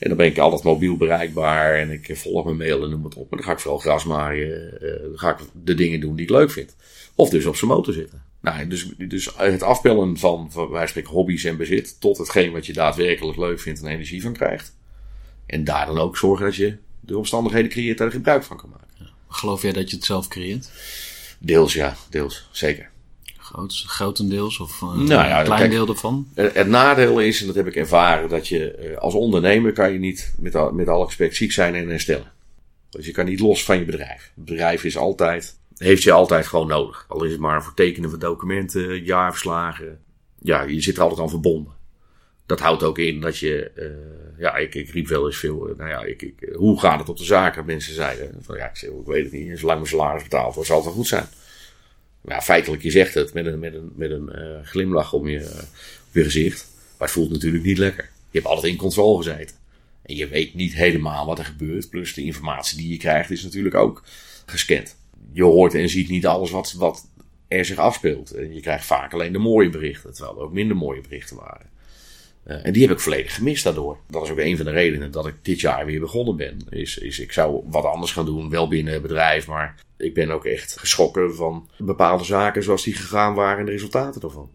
En dan ben ik altijd mobiel bereikbaar en ik volg mijn mail en noem het op. En dan ga ik vooral gras maaien. dan ga ik de dingen doen die ik leuk vind. Of dus op zijn motor zitten. Nou, dus, dus het afpellen van, van wij spreken hobby's en bezit tot hetgeen wat je daadwerkelijk leuk vindt en energie van krijgt. En daar dan ook zorgen dat je de omstandigheden creëert daar gebruik van kan maken. Geloof jij dat je het zelf creëert? Deels ja, deels, zeker. Groot, grotendeels of uh, nou ja, een klein kijk, deel ervan? Het, nadeel is, en dat heb ik ervaren, dat je eh, als ondernemer kan je niet met, met alle respect ziek zijn en herstellen. Dus je kan niet los van je bedrijf. Het bedrijf is altijd heeft je altijd gewoon nodig. Al is het maar voor tekenen van documenten, jaarverslagen. Ja, je zit er altijd aan verbonden. Dat houdt ook in dat je, uh, ja, ik, ik riep wel eens veel, nou ja, ik, ik, hoe gaat het op de zaken? Mensen zeiden van ja, ik, zeg, ik weet het niet, zolang mijn salaris betaald wordt, zal het wel goed zijn. Ja, feitelijk, je zegt het met een, met een, met een glimlach om je, op je gezicht. Maar het voelt natuurlijk niet lekker. Je hebt altijd in controle gezeten. En je weet niet helemaal wat er gebeurt. Plus de informatie die je krijgt is natuurlijk ook gescand je hoort en ziet niet alles wat, wat er zich afspeelt. En je krijgt vaak alleen de mooie berichten, terwijl er ook minder mooie berichten waren. En die heb ik volledig gemist daardoor. Dat is ook een van de redenen dat ik dit jaar weer begonnen ben. Is, is ik zou wat anders gaan doen, wel binnen het bedrijf, maar ik ben ook echt geschrokken van bepaalde zaken zoals die gegaan waren en de resultaten daarvan.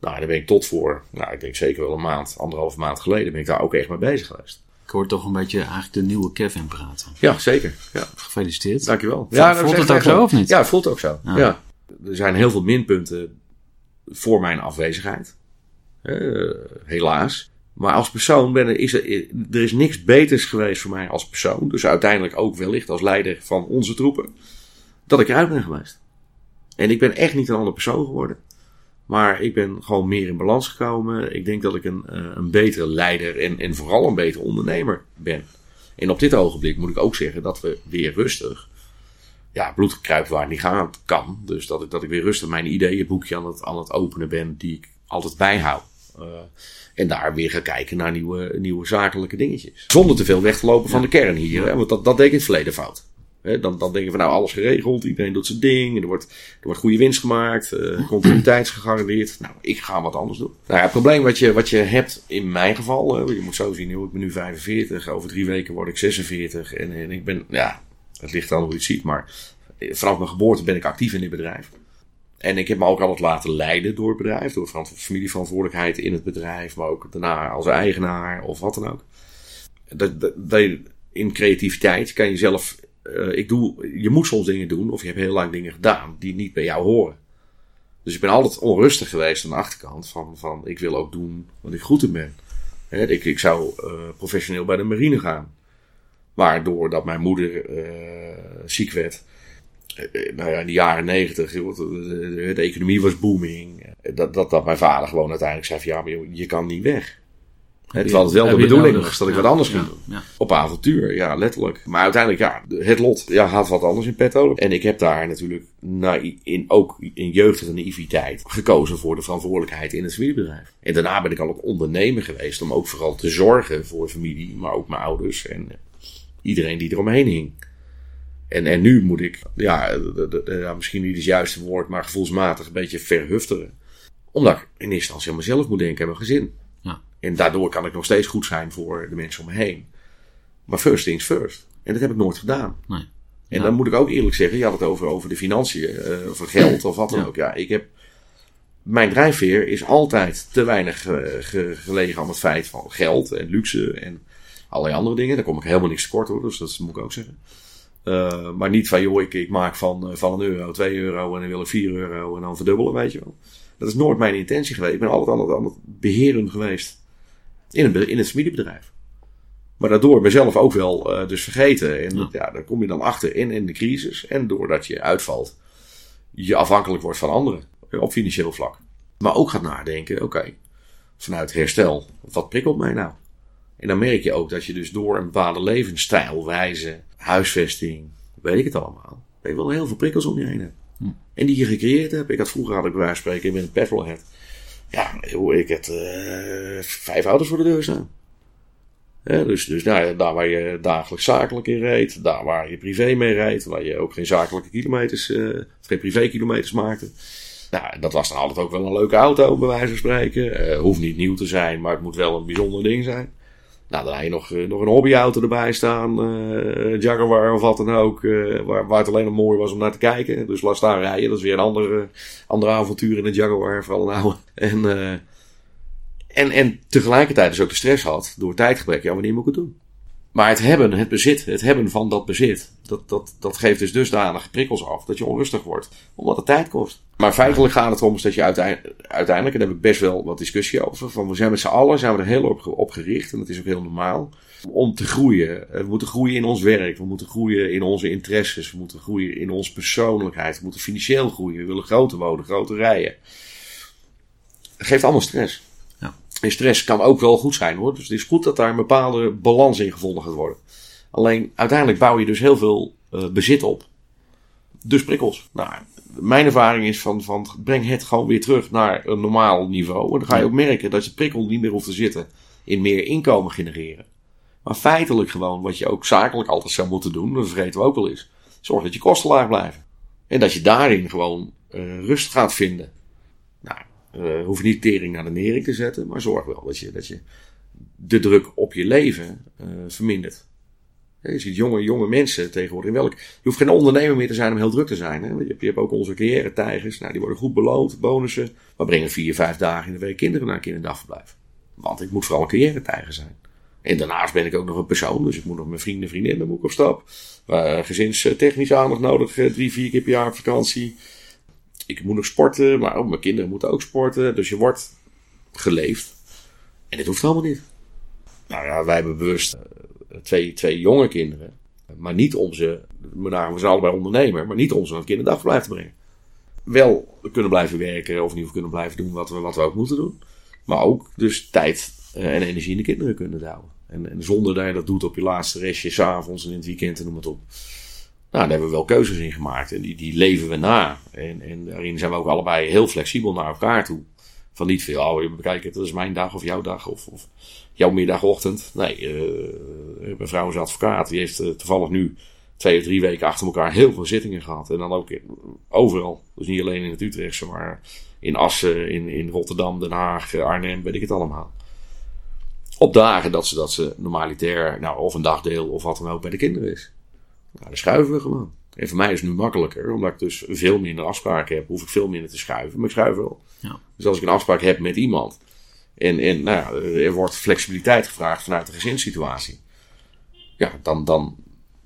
Nou, daar ben ik tot voor, nou, ik denk zeker wel een maand, anderhalve maand geleden, ben ik daar ook echt mee bezig geweest. Ik hoor toch een beetje eigenlijk de nieuwe Kevin praten. Ja, zeker. Ja. Gefeliciteerd. Dankjewel. Ja, voelt het ook zo of niet? Ja, het voelt ook zo. Ja. Er zijn heel veel minpunten voor mijn afwezigheid. Uh, helaas. Maar als persoon ben er, is er, er is niks beters geweest voor mij als persoon. Dus uiteindelijk ook wellicht als leider van onze troepen. Dat ik eruit ben geweest. En ik ben echt niet een andere persoon geworden. Maar ik ben gewoon meer in balans gekomen. Ik denk dat ik een, eh, een betere leider en, en vooral een betere ondernemer ben. En op dit ogenblik moet ik ook zeggen dat we weer rustig. Ja, bloedgekruipt waar niet gaan kan. Dus dat ik, dat ik weer rustig mijn ideeënboekje aan het, aan het openen ben, die ik altijd bijhoud. Uh, en daar weer ga kijken naar nieuwe, nieuwe zakelijke dingetjes. Zonder te veel weg te lopen van de kern hier. Hè? Want dat, dat deed ik in het verleden fout dan, dan denken we nou alles geregeld, iedereen doet zijn ding, er wordt, er wordt goede winst gemaakt, uh, continuïteit gegarandeerd. Nou, ik ga wat anders doen. Nou ja, het probleem wat je, wat je hebt in mijn geval, je moet zo zien, ik ben nu 45, over drie weken word ik 46 en, en ik ben, ja, het ligt aan hoe je het ziet, maar vanaf mijn geboorte ben ik actief in dit bedrijf. En ik heb me ook altijd laten leiden door het bedrijf, door familieverantwoordelijkheid in het bedrijf, maar ook daarna als eigenaar of wat dan ook. Dat, dat, in creativiteit kan je zelf uh, ik doe, je moet soms dingen doen, of je hebt heel lang dingen gedaan die niet bij jou horen. Dus ik ben altijd onrustig geweest aan de achterkant van, van ik wil ook doen wat ik goed in ben. Ik, ik zou uh, professioneel bij de marine gaan. Maar doordat mijn moeder uh, ziek werd, nou ja, in de jaren negentig, de, de, economie was booming. Dat, dat, dat mijn vader gewoon uiteindelijk zei van ja, maar je kan niet weg. Het was wel de bedoeling was dat ik wat anders ging doen. Op avontuur, ja, letterlijk. Maar uiteindelijk, ja, het lot ja, had wat anders in petto. En ik heb daar natuurlijk in, ook in jeugdige naïviteit gekozen voor de verantwoordelijkheid in het familiebedrijf. En daarna ben ik al een ondernemer geweest om ook vooral te zorgen voor familie, maar ook mijn ouders en iedereen die eromheen hing. En, en nu moet ik, ja, misschien niet het juiste woord, maar gevoelsmatig een beetje verhufteren. Omdat ik in eerste instantie aan mezelf moet denken en mijn gezin. Ja. En daardoor kan ik nog steeds goed zijn voor de mensen om me heen. Maar first things first. En dat heb ik nooit gedaan. Nee. En dan moet ik ook eerlijk zeggen, je had het over, over de financiën, uh, over geld of wat dan ook. Ja, ik heb, mijn drijfveer is altijd te weinig uh, gelegen aan het feit van geld en luxe en allerlei andere dingen. Daar kom ik helemaal niks tekort hoor, dus dat moet ik ook zeggen. Uh, maar niet van, joh, ik, ik maak van, van een euro, twee euro en dan wil ik vier euro en dan verdubbelen, weet je wel. Dat is nooit mijn intentie geweest. Ik ben altijd aan het, beheren geweest in, een, in het familiebedrijf. Maar daardoor mezelf ook wel uh, dus vergeten. En ja. ja. daar kom je dan achter in, in de crisis. En doordat je uitvalt, je afhankelijk wordt van anderen. Op financieel vlak. Maar ook gaat nadenken, oké, vanuit herstel, wat prikkelt mij nou? En dan merk je ook dat je dus door een bepaalde levensstijl, wijze, huisvesting, weet ik het allemaal, dat je wel heel veel prikkels om je heen hebt. Hm. En die je gecreëerd hebt. Ik had vroeger, had ik bij wijze van spreken, in een petrolhead. Ja, ik had uh, vijf auto's voor de deur staan dus dus nou, daar waar je dagelijks zakelijk in reed, daar waar je privé mee reed, waar je ook geen zakelijke kilometers, uh, geen privé kilometers maakte. Nou, dat was dan altijd ook wel een leuke auto, bij wijze van spreken. Uh, hoeft niet nieuw te zijn, maar het moet wel een bijzonder ding zijn. Nou, dan heb je nog, uh, nog een hobbyauto erbij staan, uh, Jaguar of wat dan ook, waar, waar het alleen maar mooi was om naar te kijken. Dus laat staan rijden, dat is weer een ander, ander avontuur in een Jaguar, vooral een oude. En en, en tegelijkertijd dus ook de stress had door tijdgebrek. Ja, wanneer moet ik het doen? Maar het hebben, het bezit, het hebben van dat bezit, dat, dat, dat geeft dus dusdanig prikkels af dat je onrustig wordt, omdat het tijd kost. Maar feitelijk gaat het erom dat je uiteindelijk, uiteindelijk, en daar heb ik best wel wat discussie over, van we zijn met z'n allen zijn we er heel op, op gericht, en dat is ook heel normaal, om te groeien. We moeten groeien in ons werk, we moeten groeien in onze interesses, we moeten groeien in onze persoonlijkheid, we moeten financieel groeien, we willen groter wonen, groter rijden. Het geeft allemaal stress. En stress kan ook wel goed zijn hoor. Dus het is goed dat daar een bepaalde balans in gevonden gaat worden. Alleen uiteindelijk bouw je dus heel veel uh, bezit op. Dus prikkels. Nou, mijn ervaring is van, van breng het gewoon weer terug naar een normaal niveau. En dan ga je ook merken dat je prikkel niet meer hoeft te zitten in meer inkomen genereren. Maar feitelijk gewoon wat je ook zakelijk altijd zou moeten doen, dat vergeten we ook wel eens. Zorg dat je kosten laag blijven. En dat je daarin gewoon uh, rust gaat vinden. Nou, uh, hoef niet tering naar de nering te zetten, maar zorg wel dat je, dat je de druk op je leven uh, vermindert. Je ziet jonge, jonge mensen tegenwoordig. In welk, je hoeft geen ondernemer meer te zijn om heel druk te zijn. Hè? Je, hebt, je hebt ook onze carrière-tijgers. Nou, die worden goed beloond, bonussen. Maar brengen vier, vijf dagen in de week kinderen naar een kinderdagverblijf. Want ik moet vooral een carrière-tijger zijn. En daarnaast ben ik ook nog een persoon. Dus ik moet nog mijn vrienden, vriendinnen moet op stap. Uh, gezinstechnisch aandacht nodig. Drie, vier keer per jaar op vakantie ik moet nog sporten, maar ook mijn kinderen moeten ook sporten. Dus je wordt geleefd. En dit hoeft allemaal niet. Nou ja, wij hebben bewust uh, twee, twee jonge kinderen. Maar niet om ze, nou, we zijn allebei ondernemer, maar niet om ze naar het kinderdagverblijf te brengen. Wel kunnen blijven werken of niet kunnen blijven doen wat we, wat we ook moeten doen. Maar ook dus tijd uh, en energie in de kinderen kunnen houden. En, en, zonder dat je dat doet op je laatste restje, s'avonds en in het weekend en noem het op. Nou, daar hebben we wel keuzes in gemaakt en die, die leven we na. En, en daarin zijn we ook allebei heel flexibel naar elkaar toe. Van niet veel, oh, bekijken, dat is mijn dag of jouw dag of, of jouw middagochtend. Nee, uh, mijn vrouw is advocaat, die heeft uh, toevallig nu twee of drie weken achter elkaar heel veel zittingen gehad. En dan ook overal. Dus niet alleen in het Utrechtse, maar in Assen, in, in Rotterdam, Den Haag, Arnhem, weet ik het allemaal. Op dagen dat ze, dat ze normalitair, nou, of een dagdeel of wat dan ook bij de kinderen is. Nou, dan schuiven we gewoon. En voor mij is het nu makkelijker, omdat ik dus veel minder afspraken heb, hoef ik veel minder te schuiven. Maar ik schuif wel. Ja. Dus als ik een afspraak heb met iemand en, en nou ja, er wordt flexibiliteit gevraagd vanuit de gezinssituatie. Ja, dan, dan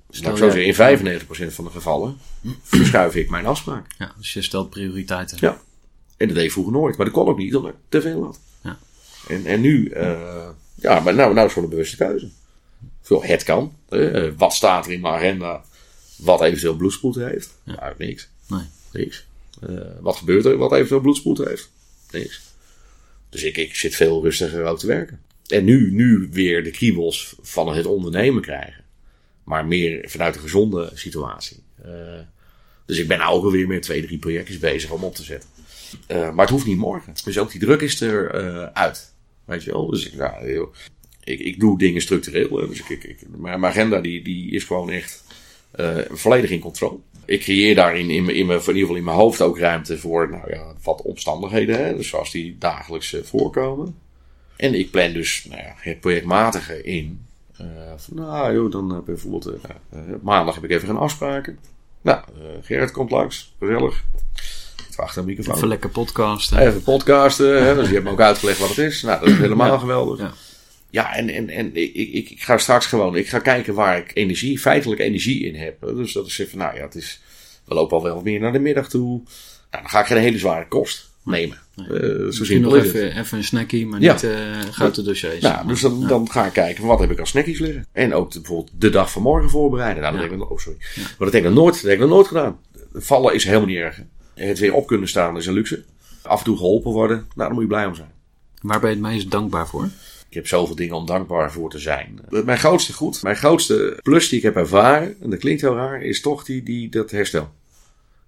nou, ik zo zeggen, in 95% van de gevallen verschuif ik mijn afspraak. Ja, dus je stelt prioriteiten. Ja. En dat deed ik vroeger nooit. Maar dat kon ook niet, omdat ik te veel had. Ja. En, en nu, uh, ja, maar nou, nou is gewoon een bewuste keuze. Het kan. Uh, wat staat er in mijn agenda wat eventueel bloedspoed heeft? Ja. Nou, niks. Nee. Niks. Uh, wat gebeurt er wat eventueel bloedspoed heeft? Niks. Dus ik, ik zit veel rustiger ook te werken. En nu, nu weer de kriebels van het ondernemen krijgen. Maar meer vanuit een gezonde situatie. Uh, dus ik ben nou ook alweer met twee, drie projectjes bezig om op te zetten. Uh, maar het hoeft niet morgen. Dus ook die druk is er uh, uit. Weet je wel? Dus ja, ik, ik doe dingen structureel. Dus ik, ik, mijn agenda die, die is gewoon echt volledig in controle. Ik creëer daarin in, in, mijn, in ieder geval in mijn hoofd ook ruimte voor nou ja, wat omstandigheden, hè, dus zoals die dagelijks voorkomen. En ik plan dus nou ja, het projectmatige in. van, nou joh, dan bijvoorbeeld maandag heb ik even geen afspraken. Nou, Gerrit komt langs, gezellig achter een microfoon. Even lekker podcasten. Even podcasten. Hè, dus je hebt me ook uitgelegd wat het is. Nou, dat is helemaal geweldig. Ja. Ja, en, en, en ik, ik, ik ga straks gewoon, ik ga kijken waar ik energie, feitelijk energie in heb. Dus dat is even, nou ja, het is, we lopen al wel meer naar de middag toe. Nou, dan ga ik geen hele zware kost nemen. Nee. Uh, zo nog even, even een snackie, maar niet uh, grote dossiers. Nou, dus dan, dan ga ik kijken, wat heb ik als snackies liggen? En ook bijvoorbeeld de dag van morgen voorbereiden. Nou, dat heb ik, oh sorry. Maar dat heb ik nog nooit, dat heb ik nog nooit gedaan. Vallen is helemaal niet erg. Het weer op kunnen staan is een luxe. Af en toe geholpen worden, nou, daar moet je blij om zijn. Waar ben je het meest dankbaar voor? Ik heb zoveel dingen om dankbaar voor te zijn. Mijn grootste goed, mijn grootste plus die ik heb ervaren, en dat klinkt heel raar, is toch die, die, dat herstel.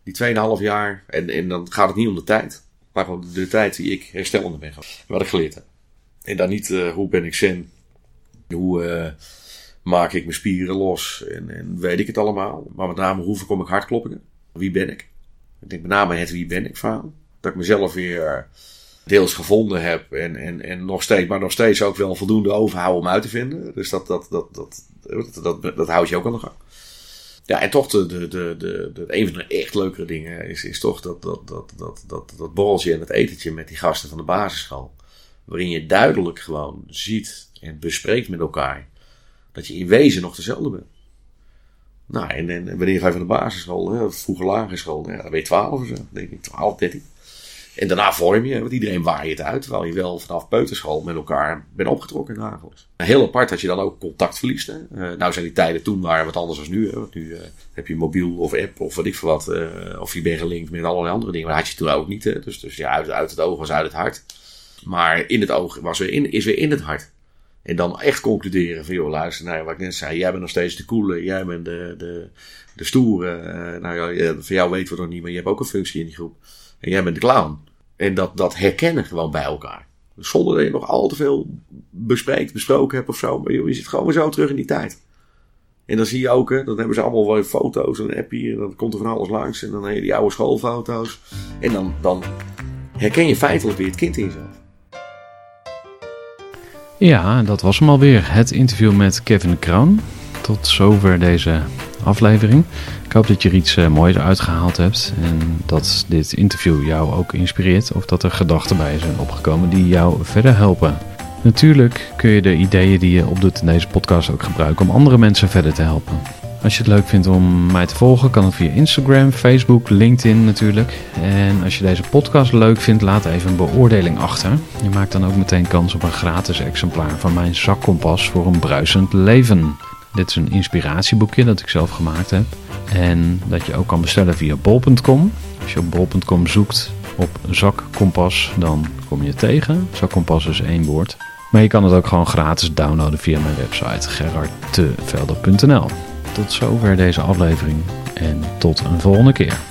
Die 2,5 jaar, en, en dan gaat het niet om de tijd, maar om de tijd die ik herstellende ben. Wat ik geleerd heb. En dan niet uh, hoe ben ik zen, hoe uh, maak ik mijn spieren los en, en weet ik het allemaal. Maar met name hoe voorkom ik hartkloppingen, wie ben ik. Ik denk met name het wie ben ik verhaal. Dat ik mezelf weer deels gevonden heb en, en, en nog steeds, maar nog steeds ook wel voldoende overhouden om uit te vinden. Dus dat, dat, dat, dat, dat, dat, dat houdt je ook aan de gang. Ja, en toch de, de, de, de, een van de echt leukere dingen is, is toch dat, dat, dat, dat, dat, dat borreltje en het etentje met die gasten van de basisschool. Waarin je duidelijk gewoon ziet en bespreekt met elkaar dat je in wezen nog dezelfde bent. Nou, en, en wanneer ga je van de basisschool, hè, vroeger lagere school, ja, dan ben je 12 of zo, denk ik, 12, 13. En daarna vorm je, want iedereen waait het uit, terwijl je wel vanaf peuterschool met elkaar bent opgetrokken dagelijks. Heel apart dat je dan ook contact verliest. Hè. Uh, nou zijn die tijden toen waren wat anders dan nu. Want nu uh, heb je mobiel of app of wat ik voor wat, uh, of je bent gelinkt met allerlei andere dingen. Maar dat had je toen ook niet. Hè. Dus, dus ja, uit, het oog was uit het hart. Maar in het oog was weer in, is weer in het hart. En dan echt concluderen van, joh, luister naar wat ik net zei. Jij bent nog steeds de coole, jij bent de, de, de stoere. Nou ja, van jou weten we nog niet, maar je hebt ook een functie in die groep. En jij bent de clown. En dat, dat herkennen gewoon bij elkaar. Zonder dat je nog al te veel bespreekt, besproken hebt of zo. Maar joh, je zit gewoon weer zo terug in die tijd. En dan zie je ook, hè, dan hebben ze allemaal wel foto's en een appje. En dan komt er van alles langs. En dan heb je die oude schoolfoto's. En dan, dan herken je feitelijk weer het kind in jezelf. Ja, dat was hem alweer. Het interview met Kevin Kroon. Tot zover deze aflevering. Ik hoop dat je er iets uh, moois uitgehaald hebt. En dat dit interview jou ook inspireert. Of dat er gedachten bij zijn opgekomen die jou verder helpen. Natuurlijk kun je de ideeën die je opdoet in deze podcast ook gebruiken om andere mensen verder te helpen. Als je het leuk vindt om mij te volgen, kan het via Instagram, Facebook, LinkedIn natuurlijk. En als je deze podcast leuk vindt, laat even een beoordeling achter. Je maakt dan ook meteen kans op een gratis exemplaar van mijn zakkompas voor een bruisend leven. Dit is een inspiratieboekje dat ik zelf gemaakt heb. En dat je ook kan bestellen via bol.com. Als je op bol.com zoekt op zakkompas, dan kom je tegen. Zakkompas is één woord. Maar je kan het ook gewoon gratis downloaden via mijn website gerardtevelder.nl. Tot zover deze aflevering en tot een volgende keer.